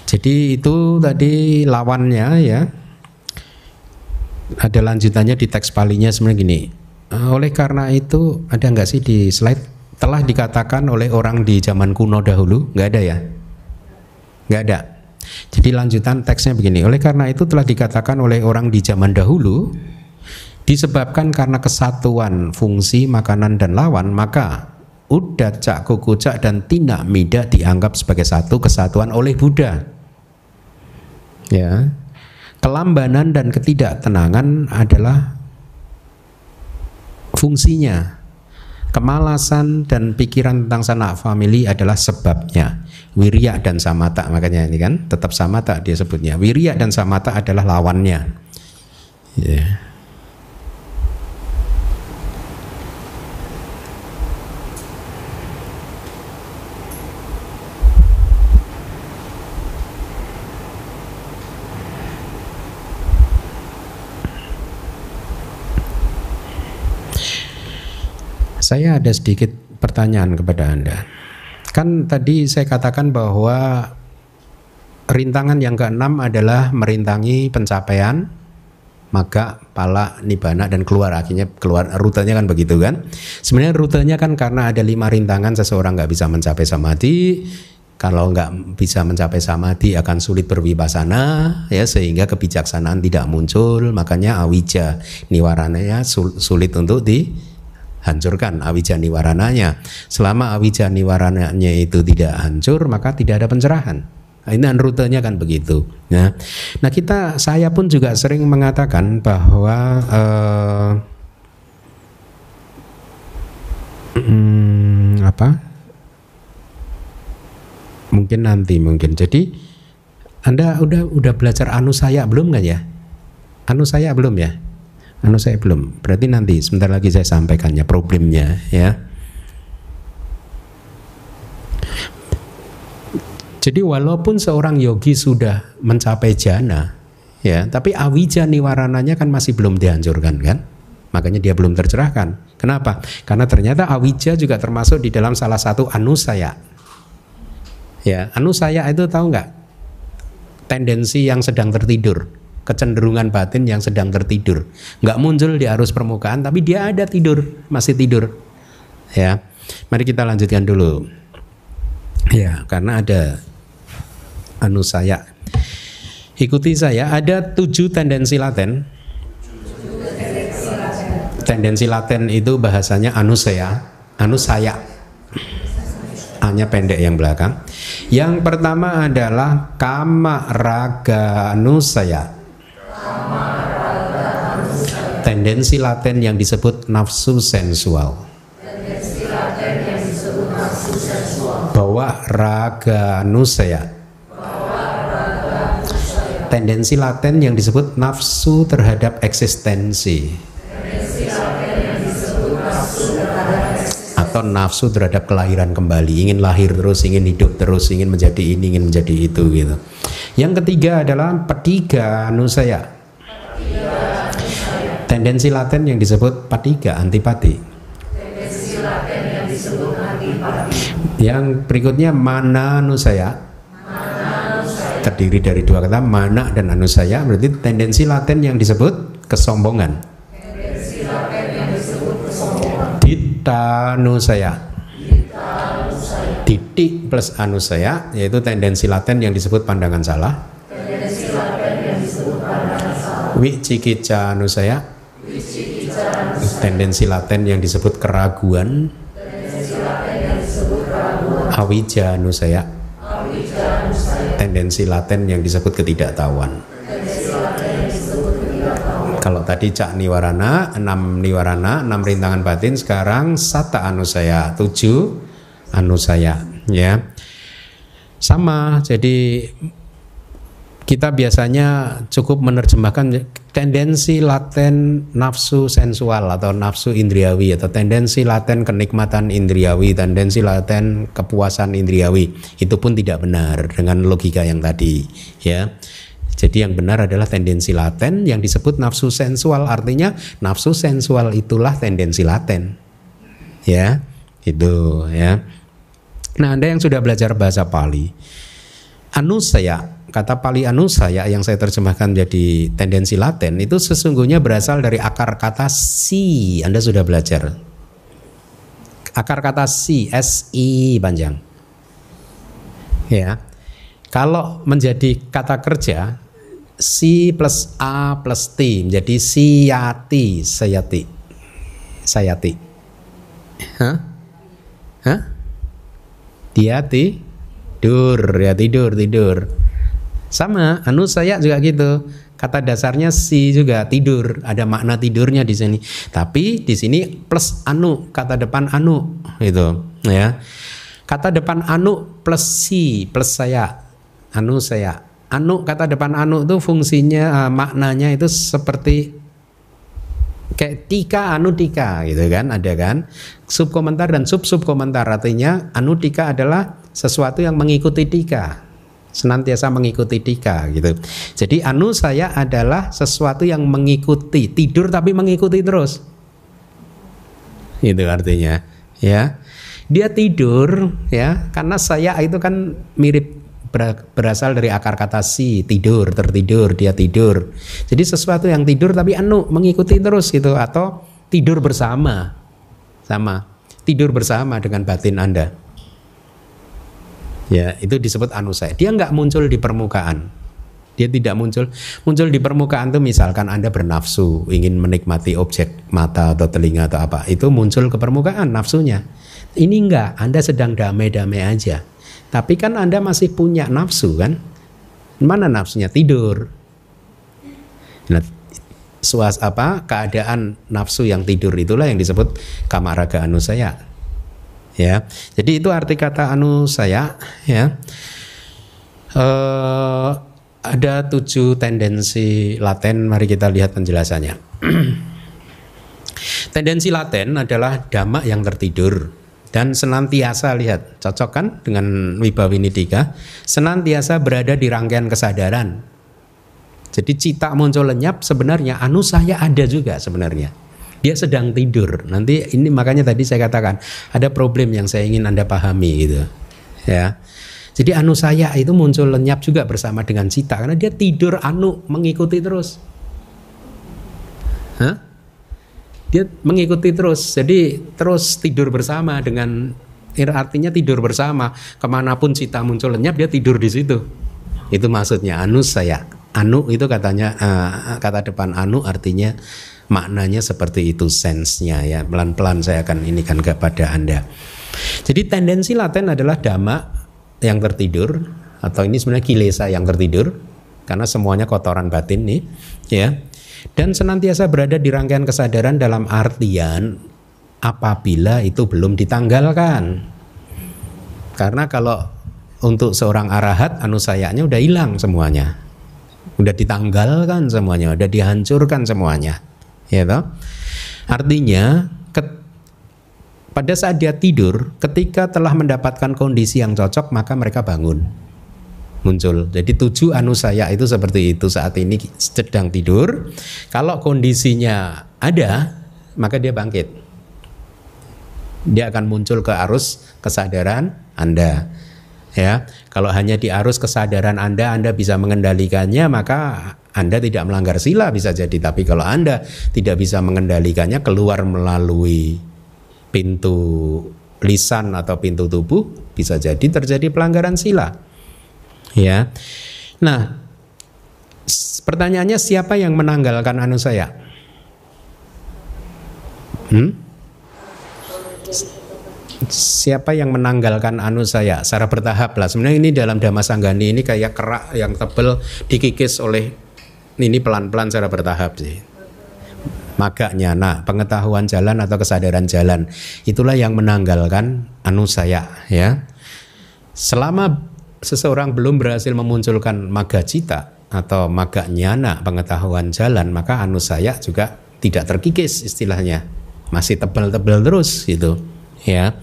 S1: Jadi itu tadi lawannya ya ada lanjutannya di teks palinya sebenarnya gini. Eh, oleh karena itu ada nggak sih di slide telah dikatakan oleh orang di zaman kuno dahulu nggak ada ya? Nggak ada. Jadi lanjutan teksnya begini. Oleh karena itu telah dikatakan oleh orang di zaman dahulu disebabkan karena kesatuan fungsi makanan dan lawan maka udat cak kukucak dan tina mida dianggap sebagai satu kesatuan oleh Buddha. Ya, kelambanan dan ketidaktenangan adalah fungsinya. Kemalasan dan pikiran tentang sanak family adalah sebabnya. Wirya dan samata makanya ini kan tetap samata dia sebutnya. Wirya dan samata adalah lawannya. Yeah. Saya ada sedikit pertanyaan kepada Anda. Kan tadi saya katakan bahwa rintangan yang keenam adalah merintangi pencapaian maka pala nibana dan keluar. Akhirnya keluar rutenya kan begitu kan? Sebenarnya rutenya kan karena ada lima rintangan seseorang nggak bisa mencapai samadhi kalau nggak bisa mencapai samadhi akan sulit berwipasana ya sehingga kebijaksanaan tidak muncul. Makanya awija niwarananya sulit untuk dihancurkan awija niwarananya selama awija niwarananya itu tidak hancur maka tidak ada pencerahan nah, ini rutenya kan begitu ya nah kita saya pun juga sering mengatakan bahwa eh, hmm, apa mungkin nanti mungkin. Jadi Anda udah udah belajar anu saya belum nggak ya? Anu saya belum ya? Anu saya belum. Berarti nanti sebentar lagi saya sampaikannya problemnya ya. Jadi walaupun seorang yogi sudah mencapai jana, ya, tapi awija niwarananya kan masih belum dihancurkan kan? Makanya dia belum tercerahkan. Kenapa? Karena ternyata awija juga termasuk di dalam salah satu anusaya. Ya, anu saya itu tahu nggak? Tendensi yang sedang tertidur, kecenderungan batin yang sedang tertidur, nggak muncul di arus permukaan, tapi dia ada tidur, masih tidur. Ya, mari kita lanjutkan dulu. Ya, karena ada anu saya. Ikuti saya, ada tujuh tendensi laten. Tendensi laten itu bahasanya anu saya, anu saya hanya pendek yang belakang. Yang pertama adalah kama raga anusaya. Tendensi laten yang disebut nafsu sensual. Bahwa raga anusaya. Tendensi laten yang disebut nafsu terhadap eksistensi. Kelahiran kembali, ingin lahir terus, ingin hidup terus, ingin menjadi ini, ingin menjadi itu gitu. Yang ketiga adalah petiga nusaya. Tendensi laten yang disebut patiga, antipati. yang berikutnya mana nusaya. Terdiri dari dua kata mana dan anusaya berarti tendensi laten yang disebut kesombongan. Dita saya Titik plus anu saya yaitu tendensi laten yang disebut pandangan salah. Wicikica saya Tendensi laten yang disebut keraguan. Awija saya Tendensi laten yang disebut ketidaktahuan. Kalau tadi cak niwarana, enam niwarana, enam rintangan batin, sekarang sata anusaya, tujuh anusaya, ya. Sama, jadi kita biasanya cukup menerjemahkan tendensi laten nafsu sensual atau nafsu indriawi atau tendensi laten kenikmatan indriawi, tendensi laten kepuasan indriawi. Itu pun tidak benar dengan logika yang tadi, ya. Jadi yang benar adalah tendensi laten yang disebut nafsu sensual artinya nafsu sensual itulah tendensi laten. Ya, itu ya. Nah, Anda yang sudah belajar bahasa Pali, anusaya, kata Pali anusaya yang saya terjemahkan jadi tendensi laten itu sesungguhnya berasal dari akar kata si. Anda sudah belajar. Akar kata si, S I panjang. Ya. Kalau menjadi kata kerja si plus a plus t menjadi siyati sayati sayati hah? Hah? Dia tidur ya tidur tidur. Sama anu saya juga gitu. Kata dasarnya si juga tidur. Ada makna tidurnya di sini. Tapi di sini plus anu kata depan anu itu ya. Kata depan anu plus si plus saya. Anu saya anu kata depan anu itu fungsinya uh, maknanya itu seperti kayak tika anu tika gitu kan ada kan? Sub komentar dan sub sub komentar artinya anu tika adalah sesuatu yang mengikuti tika senantiasa mengikuti tika gitu. Jadi anu saya adalah sesuatu yang mengikuti tidur tapi mengikuti terus. Itu artinya ya. Dia tidur ya karena saya itu kan mirip berasal dari akar kata si tidur tertidur dia tidur jadi sesuatu yang tidur tapi anu mengikuti terus gitu atau tidur bersama sama tidur bersama dengan batin anda Ya, itu disebut anu saya. Dia nggak muncul di permukaan. Dia tidak muncul. Muncul di permukaan tuh misalkan Anda bernafsu, ingin menikmati objek mata atau telinga atau apa, itu muncul ke permukaan nafsunya. Ini enggak, Anda sedang damai-damai aja. Tapi kan Anda masih punya nafsu kan? Mana nafsunya? Tidur. Nah, suas apa keadaan nafsu yang tidur itulah yang disebut kamaraga anu saya ya. Jadi itu arti kata anu saya ya. Uh, ada tujuh tendensi laten, mari kita lihat penjelasannya. [CLEARS THROAT] tendensi laten adalah dhamma yang tertidur dan senantiasa lihat cocok kan dengan Wibawinidika senantiasa berada di rangkaian kesadaran jadi cita muncul lenyap sebenarnya anu saya ada juga sebenarnya dia sedang tidur. Nanti ini makanya tadi saya katakan ada problem yang saya ingin Anda pahami gitu. Ya. Jadi anu saya itu muncul lenyap juga bersama dengan cita karena dia tidur anu mengikuti terus. Hah? Dia mengikuti terus. Jadi terus tidur bersama dengan artinya tidur bersama ke mana pun cita muncul lenyap dia tidur di situ. Itu maksudnya anu saya. Anu itu katanya uh, kata depan anu artinya maknanya seperti itu sensenya ya pelan-pelan saya akan ini kan kepada anda jadi tendensi laten adalah dhamma yang tertidur atau ini sebenarnya kilesa yang tertidur karena semuanya kotoran batin nih ya dan senantiasa berada di rangkaian kesadaran dalam artian apabila itu belum ditanggalkan. Karena kalau untuk seorang arahat anusayanya udah hilang semuanya. Udah ditanggalkan semuanya udah dihancurkan semuanya. Ya toh? Artinya pada saat dia tidur, ketika telah mendapatkan kondisi yang cocok, maka mereka bangun muncul. Jadi tujuh anu saya itu seperti itu saat ini sedang tidur. Kalau kondisinya ada, maka dia bangkit. Dia akan muncul ke arus kesadaran Anda. Ya, kalau hanya di arus kesadaran Anda, Anda bisa mengendalikannya, maka anda tidak melanggar sila bisa jadi, tapi kalau Anda tidak bisa mengendalikannya keluar melalui pintu lisan atau pintu tubuh bisa jadi terjadi pelanggaran sila. Ya. Nah, pertanyaannya siapa yang menanggalkan anu saya? Hmm? Siapa yang menanggalkan anu saya secara bertahap lah. Sebenarnya ini dalam Dhamma Sanggani ini kayak kerak yang tebel dikikis oleh ini pelan-pelan secara bertahap sih magaknya nah pengetahuan jalan atau kesadaran jalan itulah yang menanggalkan anu saya ya selama seseorang belum berhasil memunculkan maga cita atau maga nyana pengetahuan jalan maka anu saya juga tidak terkikis istilahnya. Masih tebal-tebal terus gitu ya.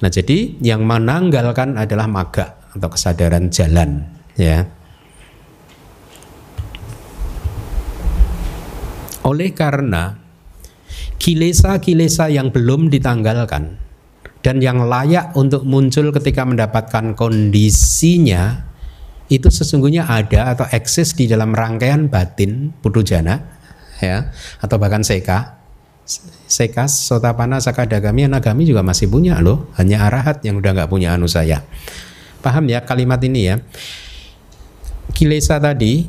S1: Nah jadi yang menanggalkan adalah maga atau kesadaran jalan ya. Oleh karena kilesa-kilesa yang belum ditanggalkan dan yang layak untuk muncul ketika mendapatkan kondisinya itu sesungguhnya ada atau eksis di dalam rangkaian batin pudujana ya atau bahkan seka. Sekas sotapana sakadagami anagami juga masih punya loh. Hanya arahat yang udah nggak punya anu saya paham ya kalimat ini ya? Kilesa tadi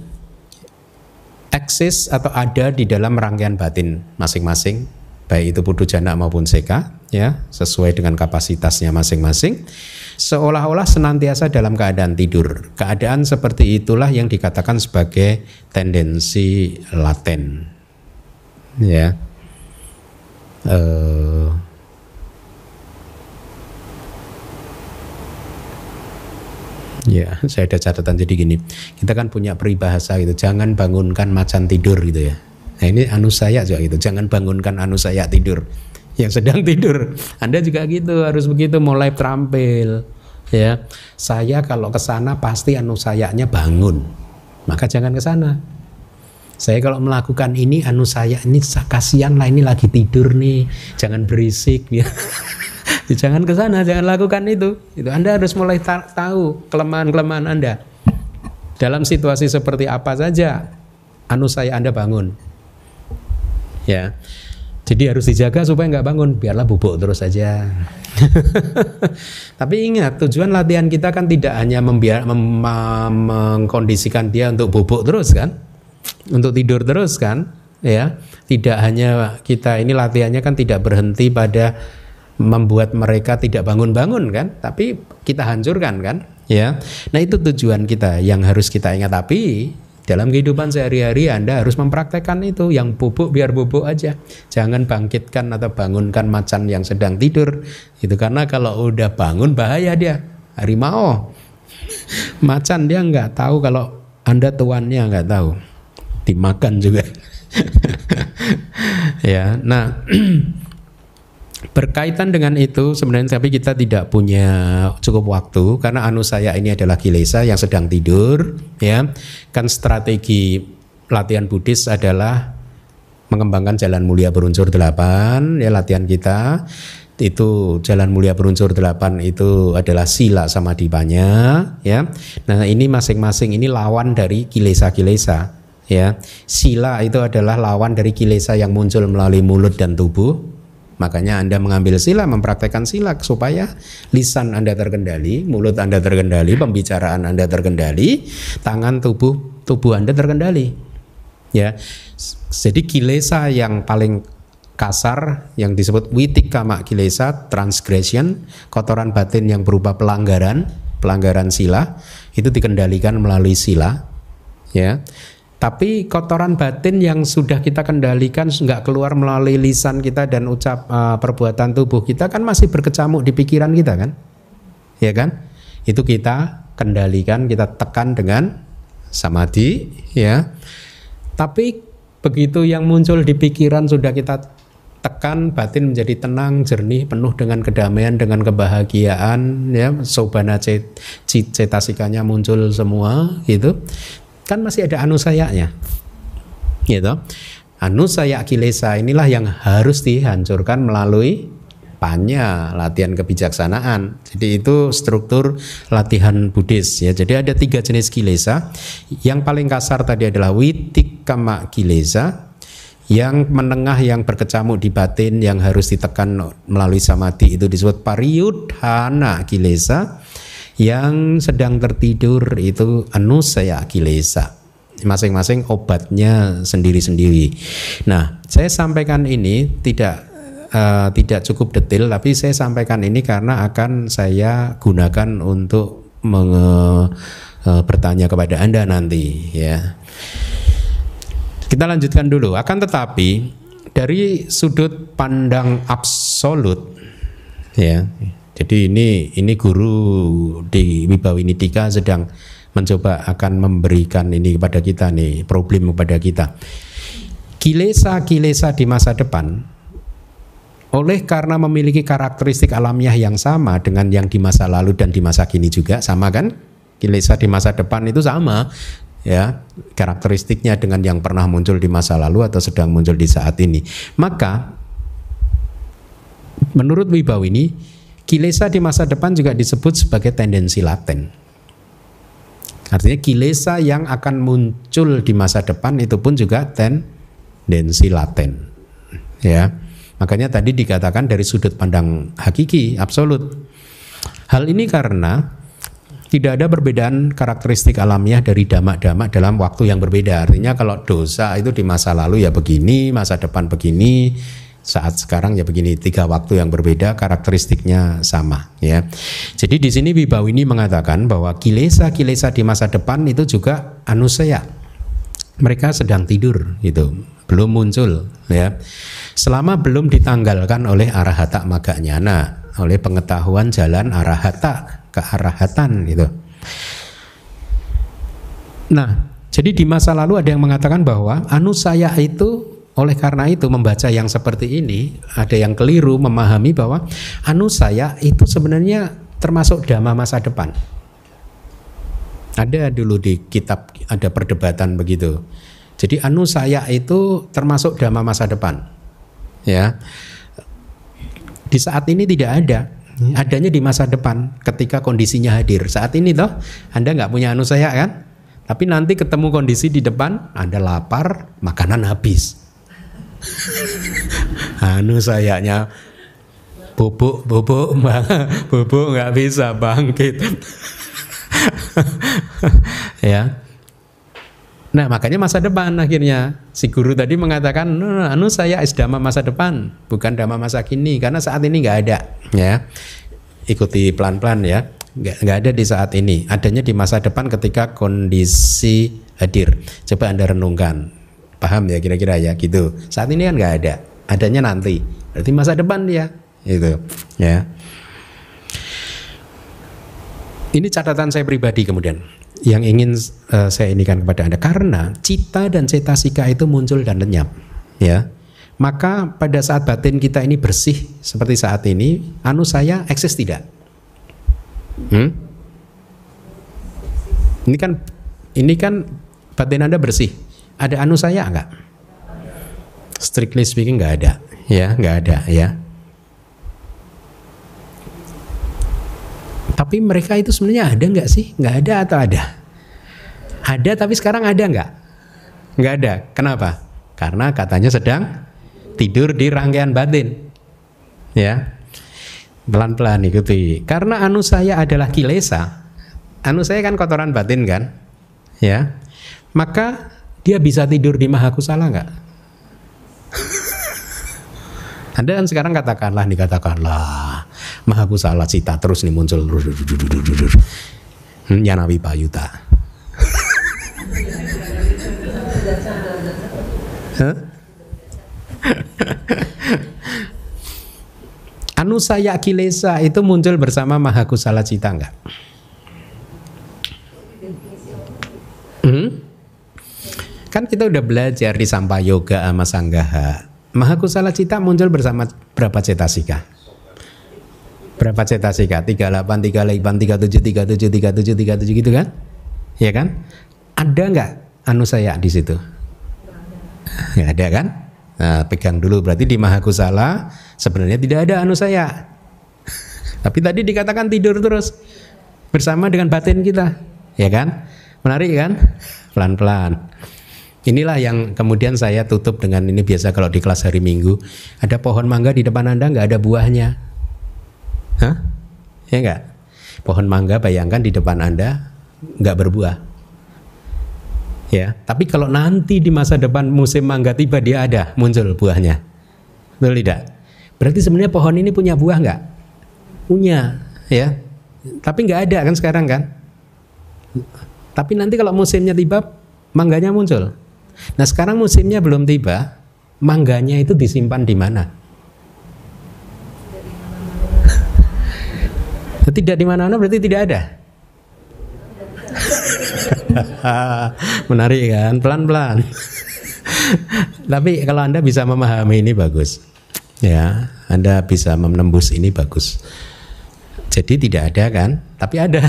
S1: eksis atau ada di dalam rangkaian batin masing-masing baik itu pudu jana maupun seka ya sesuai dengan kapasitasnya masing-masing seolah-olah senantiasa dalam keadaan tidur keadaan seperti itulah yang dikatakan sebagai tendensi laten ya uh, Ya, saya ada catatan jadi gini. Kita kan punya peribahasa gitu, jangan bangunkan macan tidur gitu ya. Nah ini anu saya juga gitu, jangan bangunkan anu saya tidur yang sedang [LAUGHS] tidur. Anda juga gitu, harus begitu mulai terampil. Ya, saya kalau ke sana pasti anu sayanya bangun, maka jangan ke sana. Saya kalau melakukan ini anu saya ini kasihan lah ini lagi tidur nih, jangan berisik [LAUGHS] ya. jangan ke sana, jangan lakukan itu. Itu Anda harus mulai tahu kelemahan-kelemahan Anda. Dalam situasi seperti apa saja anu saya Anda bangun. Ya. Jadi harus dijaga supaya nggak bangun, biarlah bubuk terus saja. [LAUGHS] Tapi ingat tujuan latihan kita kan tidak hanya membiar, mem, mengkondisikan dia untuk bubuk terus kan, untuk tidur terus kan, ya. Tidak hanya kita ini latihannya kan tidak berhenti pada membuat mereka tidak bangun-bangun kan, tapi kita hancurkan kan, ya. Nah itu tujuan kita yang harus kita ingat. Tapi dalam kehidupan sehari-hari Anda harus mempraktekkan itu yang bubuk biar bubuk aja. Jangan bangkitkan atau bangunkan macan yang sedang tidur. Itu karena kalau udah bangun bahaya dia. Harimau. [LAUGHS] Macan dia nggak tahu kalau Anda tuannya nggak tahu. Dimakan juga. [LAUGHS] ya. Nah, [CLEARS THROAT] Berkaitan dengan itu sebenarnya tapi kita tidak punya cukup waktu karena anu saya ini adalah kilesa yang sedang tidur ya. Kan strategi latihan Buddhis adalah mengembangkan jalan mulia berunsur delapan ya latihan kita itu jalan mulia berunsur delapan itu adalah sila sama dipanya ya. Nah, ini masing-masing ini lawan dari kilesa-kilesa ya. Sila itu adalah lawan dari kilesa yang muncul melalui mulut dan tubuh Makanya Anda mengambil sila, mempraktekkan sila supaya lisan Anda terkendali, mulut Anda terkendali, pembicaraan Anda terkendali, tangan tubuh tubuh Anda terkendali. Ya. Jadi kilesa yang paling kasar yang disebut witik kama kilesa transgression kotoran batin yang berupa pelanggaran pelanggaran sila itu dikendalikan melalui sila ya tapi kotoran batin yang sudah kita kendalikan nggak keluar melalui lisan kita dan ucap uh, perbuatan tubuh kita kan masih berkecamuk di pikiran kita kan, ya kan? Itu kita kendalikan, kita tekan dengan samadhi, ya. Tapi begitu yang muncul di pikiran sudah kita tekan batin menjadi tenang, jernih, penuh dengan kedamaian, dengan kebahagiaan, ya, sobana cet, cetasikanya muncul semua, gitu kan masih ada anusayanya gitu anusaya kilesa inilah yang harus dihancurkan melalui panya latihan kebijaksanaan. Jadi itu struktur latihan Buddhis ya. Jadi ada tiga jenis kilesa. Yang paling kasar tadi adalah witikama kilesa. Yang menengah yang berkecamuk di batin yang harus ditekan melalui samadhi. Itu disebut pariyudhana kilesa yang sedang tertidur itu anusaya kilesa masing-masing obatnya sendiri-sendiri. Nah, saya sampaikan ini tidak uh, tidak cukup detail, tapi saya sampaikan ini karena akan saya gunakan untuk uh, bertanya kepada anda nanti, ya. Kita lanjutkan dulu. Akan tetapi dari sudut pandang absolut, ya, jadi ini ini guru di Wibawinitika sedang mencoba akan memberikan ini kepada kita nih problem kepada kita. Kilesa-kilesa di masa depan oleh karena memiliki karakteristik alamiah yang sama dengan yang di masa lalu dan di masa kini juga sama kan? Kilesa di masa depan itu sama ya karakteristiknya dengan yang pernah muncul di masa lalu atau sedang muncul di saat ini. Maka menurut Wibawi ini Kilesa di masa depan juga disebut sebagai tendensi laten. Artinya kilesa yang akan muncul di masa depan itu pun juga tendensi laten. Ya. Makanya tadi dikatakan dari sudut pandang hakiki absolut. Hal ini karena tidak ada perbedaan karakteristik alamiah dari damak-damak dalam waktu yang berbeda. Artinya kalau dosa itu di masa lalu ya begini, masa depan begini, saat sekarang ya begini tiga waktu yang berbeda karakteristiknya sama ya. Jadi di sini ini mengatakan bahwa kilesa-kilesa di masa depan itu juga anusaya. Mereka sedang tidur gitu, belum muncul ya. Selama belum ditanggalkan oleh arahata maganya. Nah, oleh pengetahuan jalan arahata ke arahatan gitu. Nah, jadi di masa lalu ada yang mengatakan bahwa anusaya itu oleh karena itu membaca yang seperti ini ada yang keliru memahami bahwa anu saya itu sebenarnya termasuk dhamma masa depan. Ada dulu di kitab ada perdebatan begitu. Jadi anu saya itu termasuk dhamma masa depan. Ya. Di saat ini tidak ada. Adanya di masa depan ketika kondisinya hadir. Saat ini toh Anda nggak punya anu saya kan? Tapi nanti ketemu kondisi di depan, Anda lapar, makanan habis [LAUGHS] anu sayanya bubuk bubuk [LAUGHS] bubuk nggak bisa bangkit. [LAUGHS] Ya. Nah makanya masa depan akhirnya. Si guru tadi mengatakan anu saya es dama masa depan bukan dama masa kini karena saat ini nggak ada. Ya. Ikuti pelan pelan ya. Nggak nggak ada di saat ini. Adanya di masa depan ketika kondisi hadir. Coba anda renungkan paham ya kira-kira ya? Gitu. Saat ini kan nggak ada. Adanya nanti. Berarti masa depan dia. Itu ya. Ini catatan saya pribadi kemudian yang ingin uh, saya inikan kepada anda. Karena cita dan cetasika itu muncul dan lenyap ya. Maka pada saat batin kita ini bersih seperti saat ini anu saya eksis tidak? Hmm? ini kan ini kan batin anda bersih ada anu saya enggak strictly speaking enggak ada. Ya nggak ada ya. Tapi mereka itu sebenarnya ada nggak sih? Nggak ada atau ada? Ada tapi sekarang ada nggak? Nggak ada. Kenapa? Karena katanya sedang tidur di rangkaian batin. Ya. Pelan-pelan ikuti. Karena anu saya adalah kilesa anu saya kan kotoran batin kan? Ya. Maka dia bisa tidur di mahakusala nggak [LAUGHS] anda kan sekarang katakanlah dikatakanlah maha kusala cita terus nih muncul hmm, Yanawi Payuta. [LAUGHS] [LAUGHS] anu saya kilesa itu muncul bersama maha kusala cita enggak? Kan kita udah belajar di sampah yoga sama sanggaha Mahakusala cita muncul bersama berapa cetasika? Berapa cetasika? 38, 38, 37, 37, 37, 37 gitu kan? Ya kan? Ada nggak anu saya di situ? Nggak ada kan? Nah, pegang dulu berarti di Mahakusala sebenarnya tidak ada anu saya. Tapi tadi dikatakan tidur terus bersama dengan batin kita, ya kan? Menarik kan? Pelan-pelan. Inilah yang kemudian saya tutup dengan ini biasa kalau di kelas hari Minggu ada pohon mangga di depan anda nggak ada buahnya, hah? Ya nggak? Pohon mangga bayangkan di depan anda nggak berbuah, ya. Tapi kalau nanti di masa depan musim mangga tiba dia ada muncul buahnya, betul tidak? Berarti sebenarnya pohon ini punya buah nggak? Punya, ya. Tapi nggak ada kan sekarang kan? Tapi nanti kalau musimnya tiba mangganya muncul. Nah sekarang musimnya belum tiba, mangganya itu disimpan di mana? [LAUGHS] tidak di mana-mana berarti tidak ada. [LAUGHS] Menarik kan, pelan-pelan. [LAUGHS] Tapi kalau anda bisa memahami ini bagus, ya, anda bisa menembus ini bagus. Jadi tidak ada kan, tapi ada.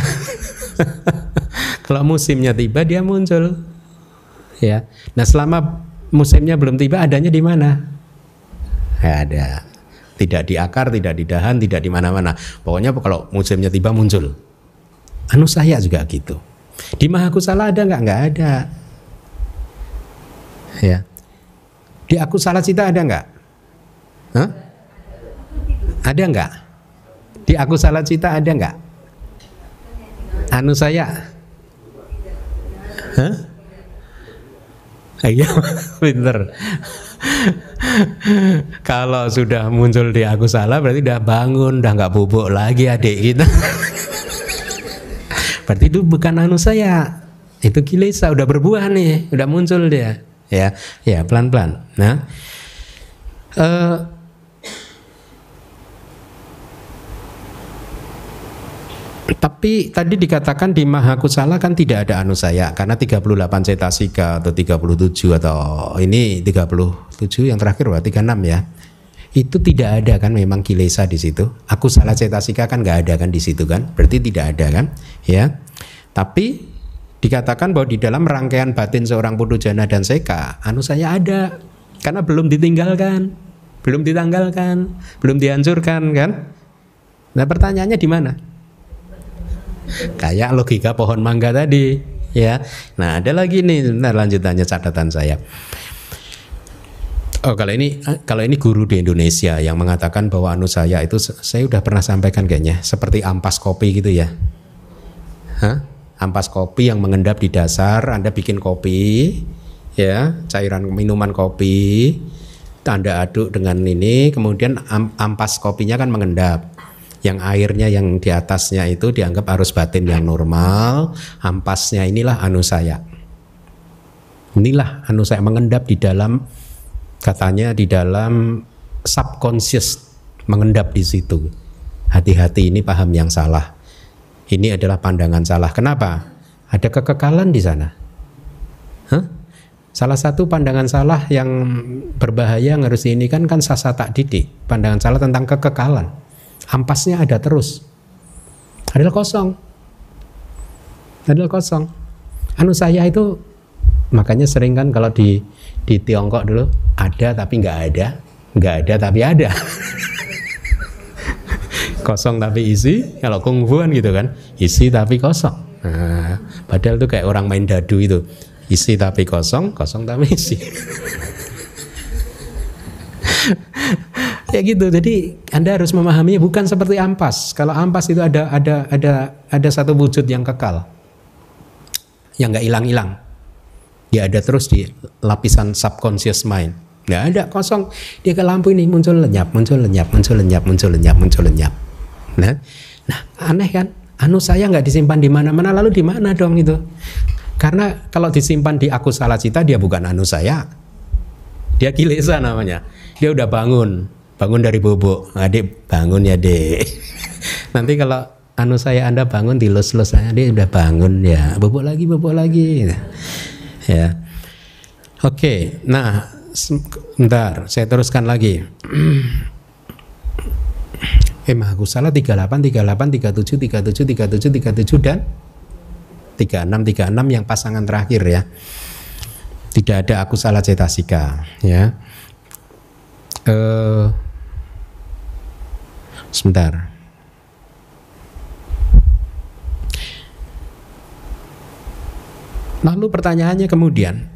S1: kalau musimnya tiba dia muncul ya. Nah selama musimnya belum tiba adanya di mana? Ya, ada. Tidak di akar, tidak di dahan, tidak di mana-mana. Pokoknya kalau musimnya tiba muncul. Anu saya juga gitu. Di Mahakusala ada nggak? Nggak ada. Ya. Di aku salah cita ada nggak? Hah? Ada nggak? Di aku salah cita ada nggak? Anu saya? Hah? Iya, [LAUGHS] pinter. Kalau sudah muncul di aku salah berarti udah bangun, udah nggak bubuk lagi adik kita. [LAUGHS] berarti itu bukan anu saya. Itu kilesa udah berbuah nih, udah muncul dia. Ya, ya pelan-pelan. Nah, uh, Tapi tadi dikatakan di Mahakusala kan tidak ada anu saya karena 38 cetasika atau 37 atau ini 37 yang terakhir berarti 36 ya. Itu tidak ada kan memang kilesa di situ. Aku salah cetasika kan nggak ada kan di situ kan. Berarti tidak ada kan? Ya. Tapi dikatakan bahwa di dalam rangkaian batin seorang jana dan seka, anu saya ada karena belum ditinggalkan, belum ditanggalkan, belum dihancurkan kan. Nah pertanyaannya di mana? Kayak logika pohon mangga tadi, ya. Nah, ada lagi nih, sebentar lanjutannya catatan saya. Oh kalau ini kalau ini guru di Indonesia yang mengatakan bahwa anu saya itu saya udah pernah sampaikan kayaknya seperti ampas kopi gitu ya. Hah? Ampas kopi yang mengendap di dasar, Anda bikin kopi, ya, cairan minuman kopi, Anda aduk dengan ini, kemudian ampas kopinya kan mengendap. Yang airnya yang di atasnya itu dianggap arus batin yang normal, ampasnya inilah anu saya. Inilah anu saya mengendap di dalam katanya di dalam subconscious mengendap di situ. Hati-hati ini paham yang salah. Ini adalah pandangan salah. Kenapa? Ada kekekalan di sana. Hah? Salah satu pandangan salah yang berbahaya yang harus ini kan kan sasa tak didik. Pandangan salah tentang kekekalan. Ampasnya ada terus. Adalah kosong. Adalah kosong. Anu saya itu makanya sering kan kalau di di Tiongkok dulu ada tapi nggak ada, nggak ada tapi ada. [LAUGHS] kosong tapi isi, kalau kungfu kan gitu kan, isi tapi kosong. Nah, padahal itu kayak orang main dadu itu, isi tapi kosong, kosong tapi isi. [LAUGHS] ya gitu. Jadi Anda harus memahaminya bukan seperti ampas. Kalau ampas itu ada ada ada ada satu wujud yang kekal. Yang nggak hilang-hilang. Ya ada terus di lapisan subconscious mind nggak ada kosong dia ke lampu ini muncul lenyap muncul lenyap muncul lenyap muncul lenyap muncul lenyap nah nah aneh kan anu saya nggak disimpan di mana-mana lalu di mana dong itu karena kalau disimpan di aku salah cita dia bukan anu saya dia kilesa namanya dia udah bangun bangun dari bubuk. Adik bangun ya dek [LAUGHS] nanti kalau anu saya anda bangun di los los saya dia udah bangun ya. Bubuk lagi bubuk lagi. Ya. Oke nah Bentar, saya teruskan lagi. [CLEARS THROAT] eh, aku salah 38, 38, 37, 37, 37, 37 dan 36, 36 yang pasangan terakhir ya. Tidak ada aku salah cetasika ya. Eh, sebentar. Lalu pertanyaannya kemudian,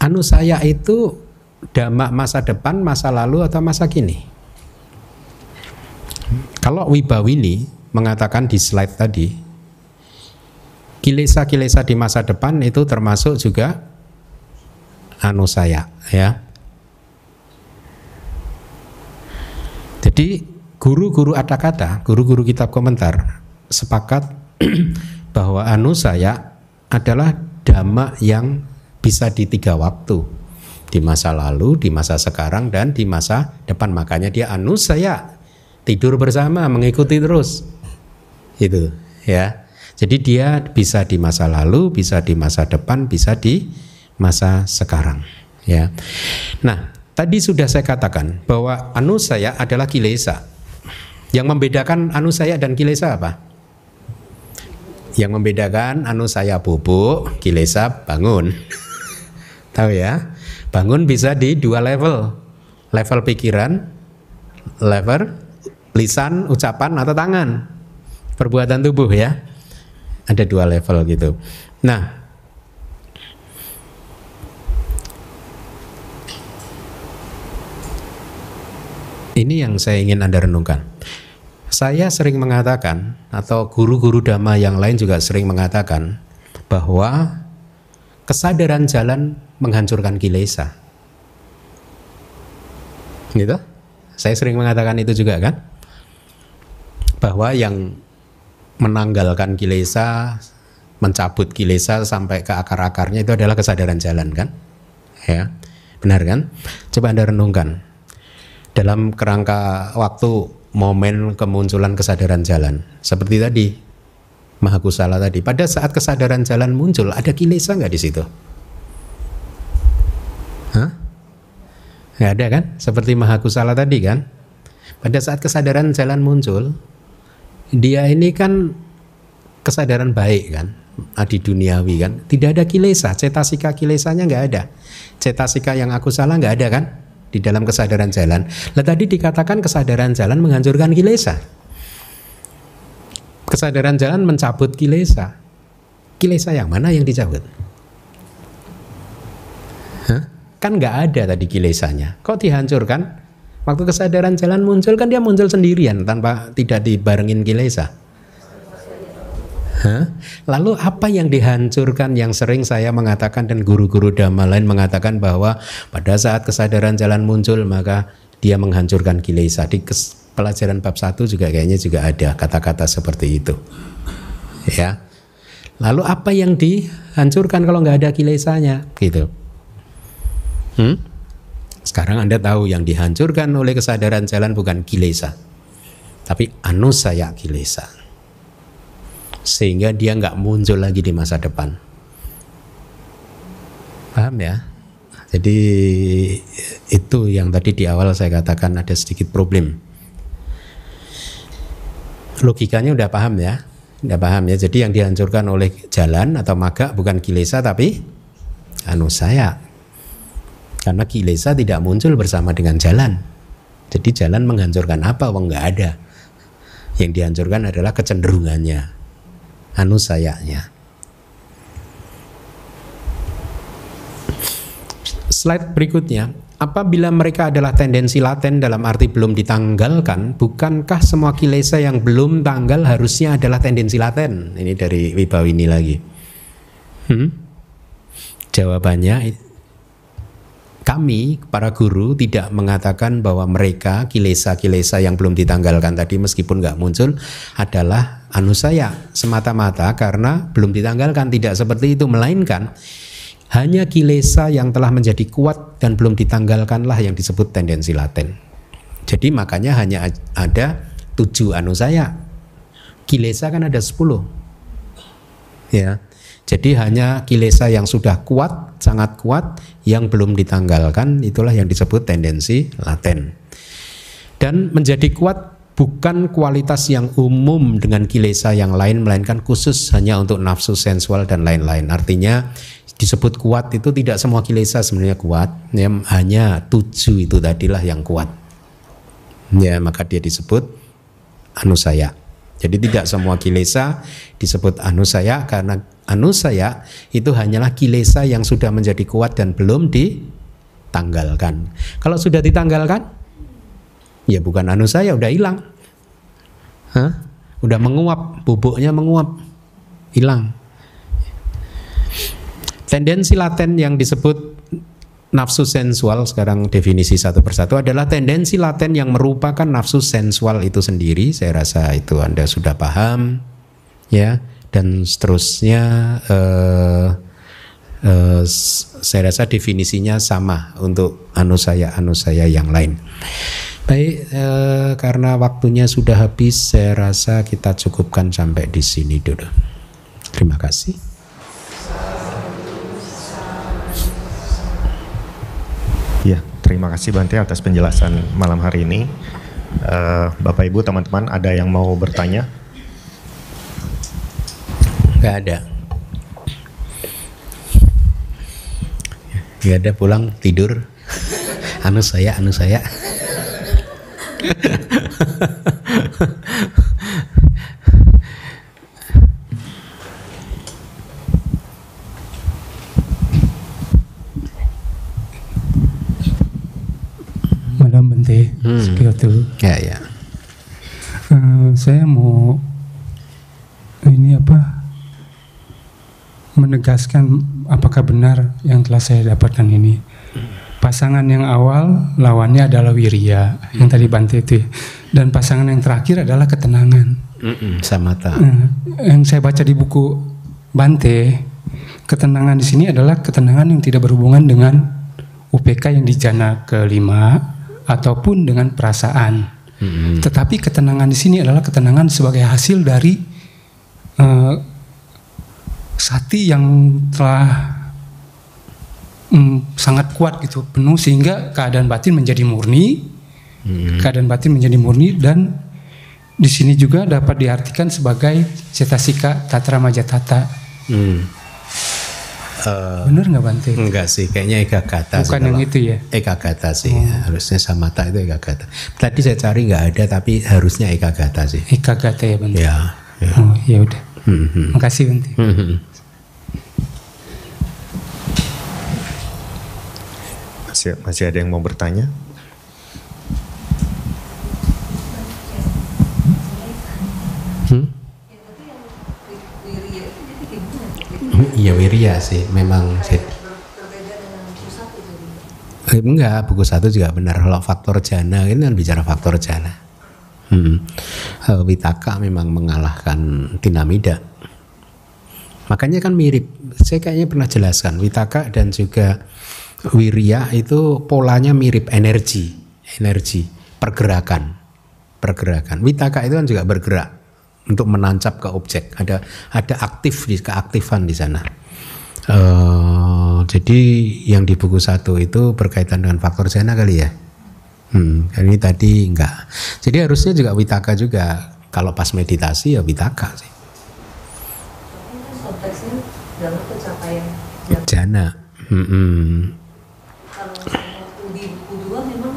S1: anu saya itu damak masa depan, masa lalu atau masa kini? Kalau Wibawini mengatakan di slide tadi, kilesa-kilesa di masa depan itu termasuk juga anu saya, ya. Jadi guru-guru kata, guru-guru kitab komentar sepakat [CLEARS THROAT] bahwa anu saya adalah dhamma yang bisa di tiga waktu di masa lalu, di masa sekarang dan di masa depan. Makanya dia anu saya tidur bersama, mengikuti terus. Itu ya. Jadi dia bisa di masa lalu, bisa di masa depan, bisa di masa sekarang, ya. Nah, tadi sudah saya katakan bahwa anu saya adalah kilesa. Yang membedakan anu saya dan kilesa apa? Yang membedakan anu saya bubuk, kilesa bangun. [LAUGHS] Tahu ya? Bangun bisa di dua level. Level pikiran, level lisan, ucapan atau tangan. Perbuatan tubuh ya. Ada dua level gitu. Nah, ini yang saya ingin Anda renungkan. Saya sering mengatakan atau guru-guru dhamma yang lain juga sering mengatakan bahwa kesadaran jalan menghancurkan kilesa. Gitu? Saya sering mengatakan itu juga kan? Bahwa yang menanggalkan kilesa, mencabut kilesa sampai ke akar-akarnya itu adalah kesadaran jalan kan? Ya. Benar kan? Coba Anda renungkan. Dalam kerangka waktu momen kemunculan kesadaran jalan. Seperti tadi, Mahakusala tadi. Pada saat kesadaran jalan muncul, ada kilesa nggak di situ? Hah? Nggak ada kan? Seperti Mahakusala tadi kan? Pada saat kesadaran jalan muncul, dia ini kan kesadaran baik kan? Adi duniawi kan? Tidak ada kilesa, cetasika kilesanya nggak ada. Cetasika yang aku salah nggak ada kan? Di dalam kesadaran jalan. Lah tadi dikatakan kesadaran jalan menghancurkan kilesa. Kesadaran jalan mencabut kilesa. Kilesa yang mana yang dicabut? Hah? kan nggak ada tadi kilesanya. Kok dihancurkan? Waktu kesadaran jalan muncul kan dia muncul sendirian tanpa tidak dibarengin kilesa. Hah? Lalu apa yang dihancurkan yang sering saya mengatakan dan guru-guru dhamma lain mengatakan bahwa pada saat kesadaran jalan muncul maka dia menghancurkan kilesa. Di pelajaran bab 1 juga kayaknya juga ada kata-kata seperti itu. Ya. Lalu apa yang dihancurkan kalau nggak ada kilesanya? Gitu. Hmm? Sekarang Anda tahu yang dihancurkan oleh kesadaran jalan bukan kilesa. Tapi anusaya kilesa sehingga dia nggak muncul lagi di masa depan. Paham ya? Jadi itu yang tadi di awal saya katakan ada sedikit problem. Logikanya udah paham ya? Udah paham ya. Jadi yang dihancurkan oleh jalan atau maga bukan kilesa tapi anu saya. Karena kilesa tidak muncul bersama dengan jalan. Jadi jalan menghancurkan apa? Wong nggak ada. Yang dihancurkan adalah kecenderungannya anusayanya. Slide berikutnya, apabila mereka adalah tendensi laten dalam arti belum ditanggalkan, bukankah semua kilesa yang belum tanggal harusnya adalah tendensi laten? Ini dari Wibawini lagi. Hmm? Jawabannya kami para guru tidak mengatakan bahwa mereka kilesa-kilesa yang belum ditanggalkan tadi meskipun nggak muncul adalah anusaya semata-mata karena belum ditanggalkan tidak seperti itu melainkan hanya kilesa yang telah menjadi kuat dan belum ditanggalkanlah yang disebut tendensi laten. Jadi makanya hanya ada tujuh anusaya. Kilesa kan ada sepuluh. Ya. Jadi hanya kilesa yang sudah kuat, sangat kuat, yang belum ditanggalkan, itulah yang disebut tendensi laten. Dan menjadi kuat bukan kualitas yang umum dengan kilesa yang lain, melainkan khusus hanya untuk nafsu sensual dan lain-lain. Artinya disebut kuat itu tidak semua kilesa sebenarnya kuat, ya, hanya tujuh itu tadilah yang kuat. Ya, maka dia disebut anusaya. Jadi tidak semua kilesa disebut anusaya karena anusaya itu hanyalah kilesa yang sudah menjadi kuat dan belum ditanggalkan. Kalau sudah ditanggalkan, ya bukan anusaya, udah hilang. Hah? Udah menguap, bubuknya menguap, hilang. Tendensi laten yang disebut nafsu sensual sekarang definisi satu persatu adalah tendensi laten yang merupakan nafsu sensual itu sendiri. Saya rasa itu Anda sudah paham, ya dan seterusnya uh, uh, saya rasa definisinya sama untuk anu saya anu saya yang lain. Baik, uh, karena waktunya sudah habis, saya rasa kita cukupkan sampai di sini dulu. Terima kasih.
S2: Ya, terima kasih Bante atas penjelasan malam hari ini. Uh, Bapak Ibu, teman-teman, ada yang mau bertanya?
S1: nggak ada nggak ada pulang tidur [LAUGHS] anu saya anu saya
S3: Malam Bente, hmm.
S1: Ya ya.
S3: Uh, saya mau ini apa menegaskan apakah benar yang telah saya dapatkan ini. Pasangan yang awal lawannya adalah wirya yang tadi Bante itu, dan pasangan yang terakhir adalah ketenangan.
S1: Mm-mm, samata.
S3: Nah, yang saya baca di buku Bante, ketenangan di sini adalah ketenangan yang tidak berhubungan dengan UPK yang di jana kelima ataupun dengan perasaan. Mm-hmm. Tetapi ketenangan di sini adalah ketenangan sebagai hasil dari uh, sati yang telah mm, sangat kuat gitu penuh sehingga keadaan batin menjadi murni hmm. keadaan batin menjadi murni dan di sini juga dapat diartikan sebagai cetasika tatra majatata hmm. Uh, Bener nggak Bante?
S1: Enggak sih, kayaknya eka kata.
S3: Bukan yang itu ya?
S1: Eka kata sih, oh. harusnya samata itu eka kata. Tadi saya cari nggak ada, tapi harusnya eka kata sih.
S3: Eka kata ya Bante?
S1: Ya.
S3: ya. Oh ya udah. Hmm. Makasih Bante. Hmm,
S2: masih masih ada yang mau bertanya?
S1: Hmm? Iya Wirya sih, memang sih. Eh, enggak, buku satu juga benar. Kalau faktor jana ini kan bicara faktor jana. Hmm. Eh, Witaka memang mengalahkan Tinamida. Makanya kan mirip. Saya kayaknya pernah jelaskan Witaka dan juga Wirya itu polanya mirip energi, energi, pergerakan, pergerakan. Witaka itu kan juga bergerak untuk menancap ke objek. Ada ada aktif di keaktifan di sana. Uh, jadi yang di buku satu itu berkaitan dengan faktor jana kali ya. Hmm, ini tadi enggak. Jadi harusnya juga witaka juga. Kalau pas meditasi ya witaka sih.
S4: konteksnya dalam pencapaian
S1: Jana. Hmm, hmm.
S4: kalau misalnya waktu di buku dua memang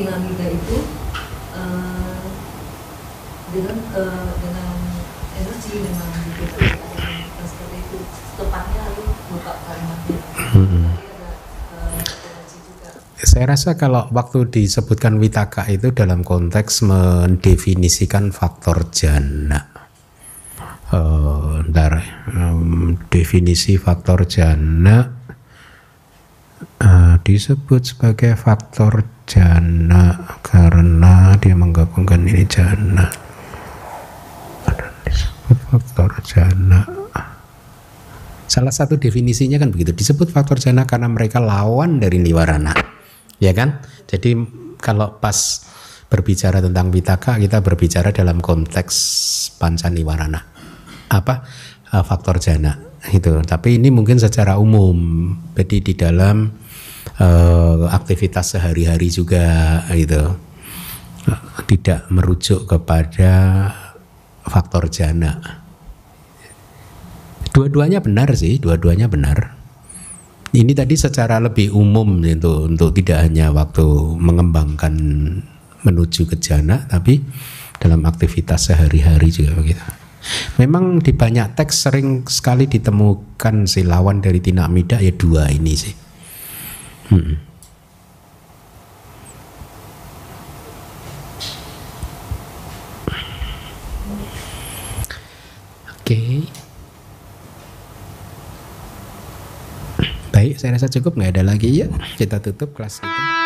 S4: tinamida itu eh, dengan eh, dengan energi memang gitu dan seperti itu tepatnya lalu buka kalimatnya
S1: Hmm.
S4: Ada eh,
S1: Saya rasa kalau waktu disebutkan witaka itu dalam konteks mendefinisikan faktor jana. Eh, ntar, em, definisi faktor jana eh, disebut sebagai faktor jana karena dia menggabungkan ini jana. Disebut faktor jana. Salah satu definisinya kan begitu. Disebut faktor jana karena mereka lawan dari niwarana. Ya kan? Jadi kalau pas berbicara tentang vitaka kita berbicara dalam konteks panca niwarana. Apa? Eh, faktor jana itu. Tapi ini mungkin secara umum. Jadi di dalam eh, aktivitas sehari-hari juga gitu. Tidak merujuk kepada faktor jana. Dua-duanya benar sih, dua-duanya benar. Ini tadi secara lebih umum itu untuk tidak hanya waktu mengembangkan menuju ke jana, tapi dalam aktivitas sehari-hari juga begitu. Memang di banyak teks sering sekali ditemukan si lawan dari tinak mida ya dua ini sih. Hmm. Oke. Baik, saya rasa cukup nggak ada lagi ya. Kita tutup kelas kita.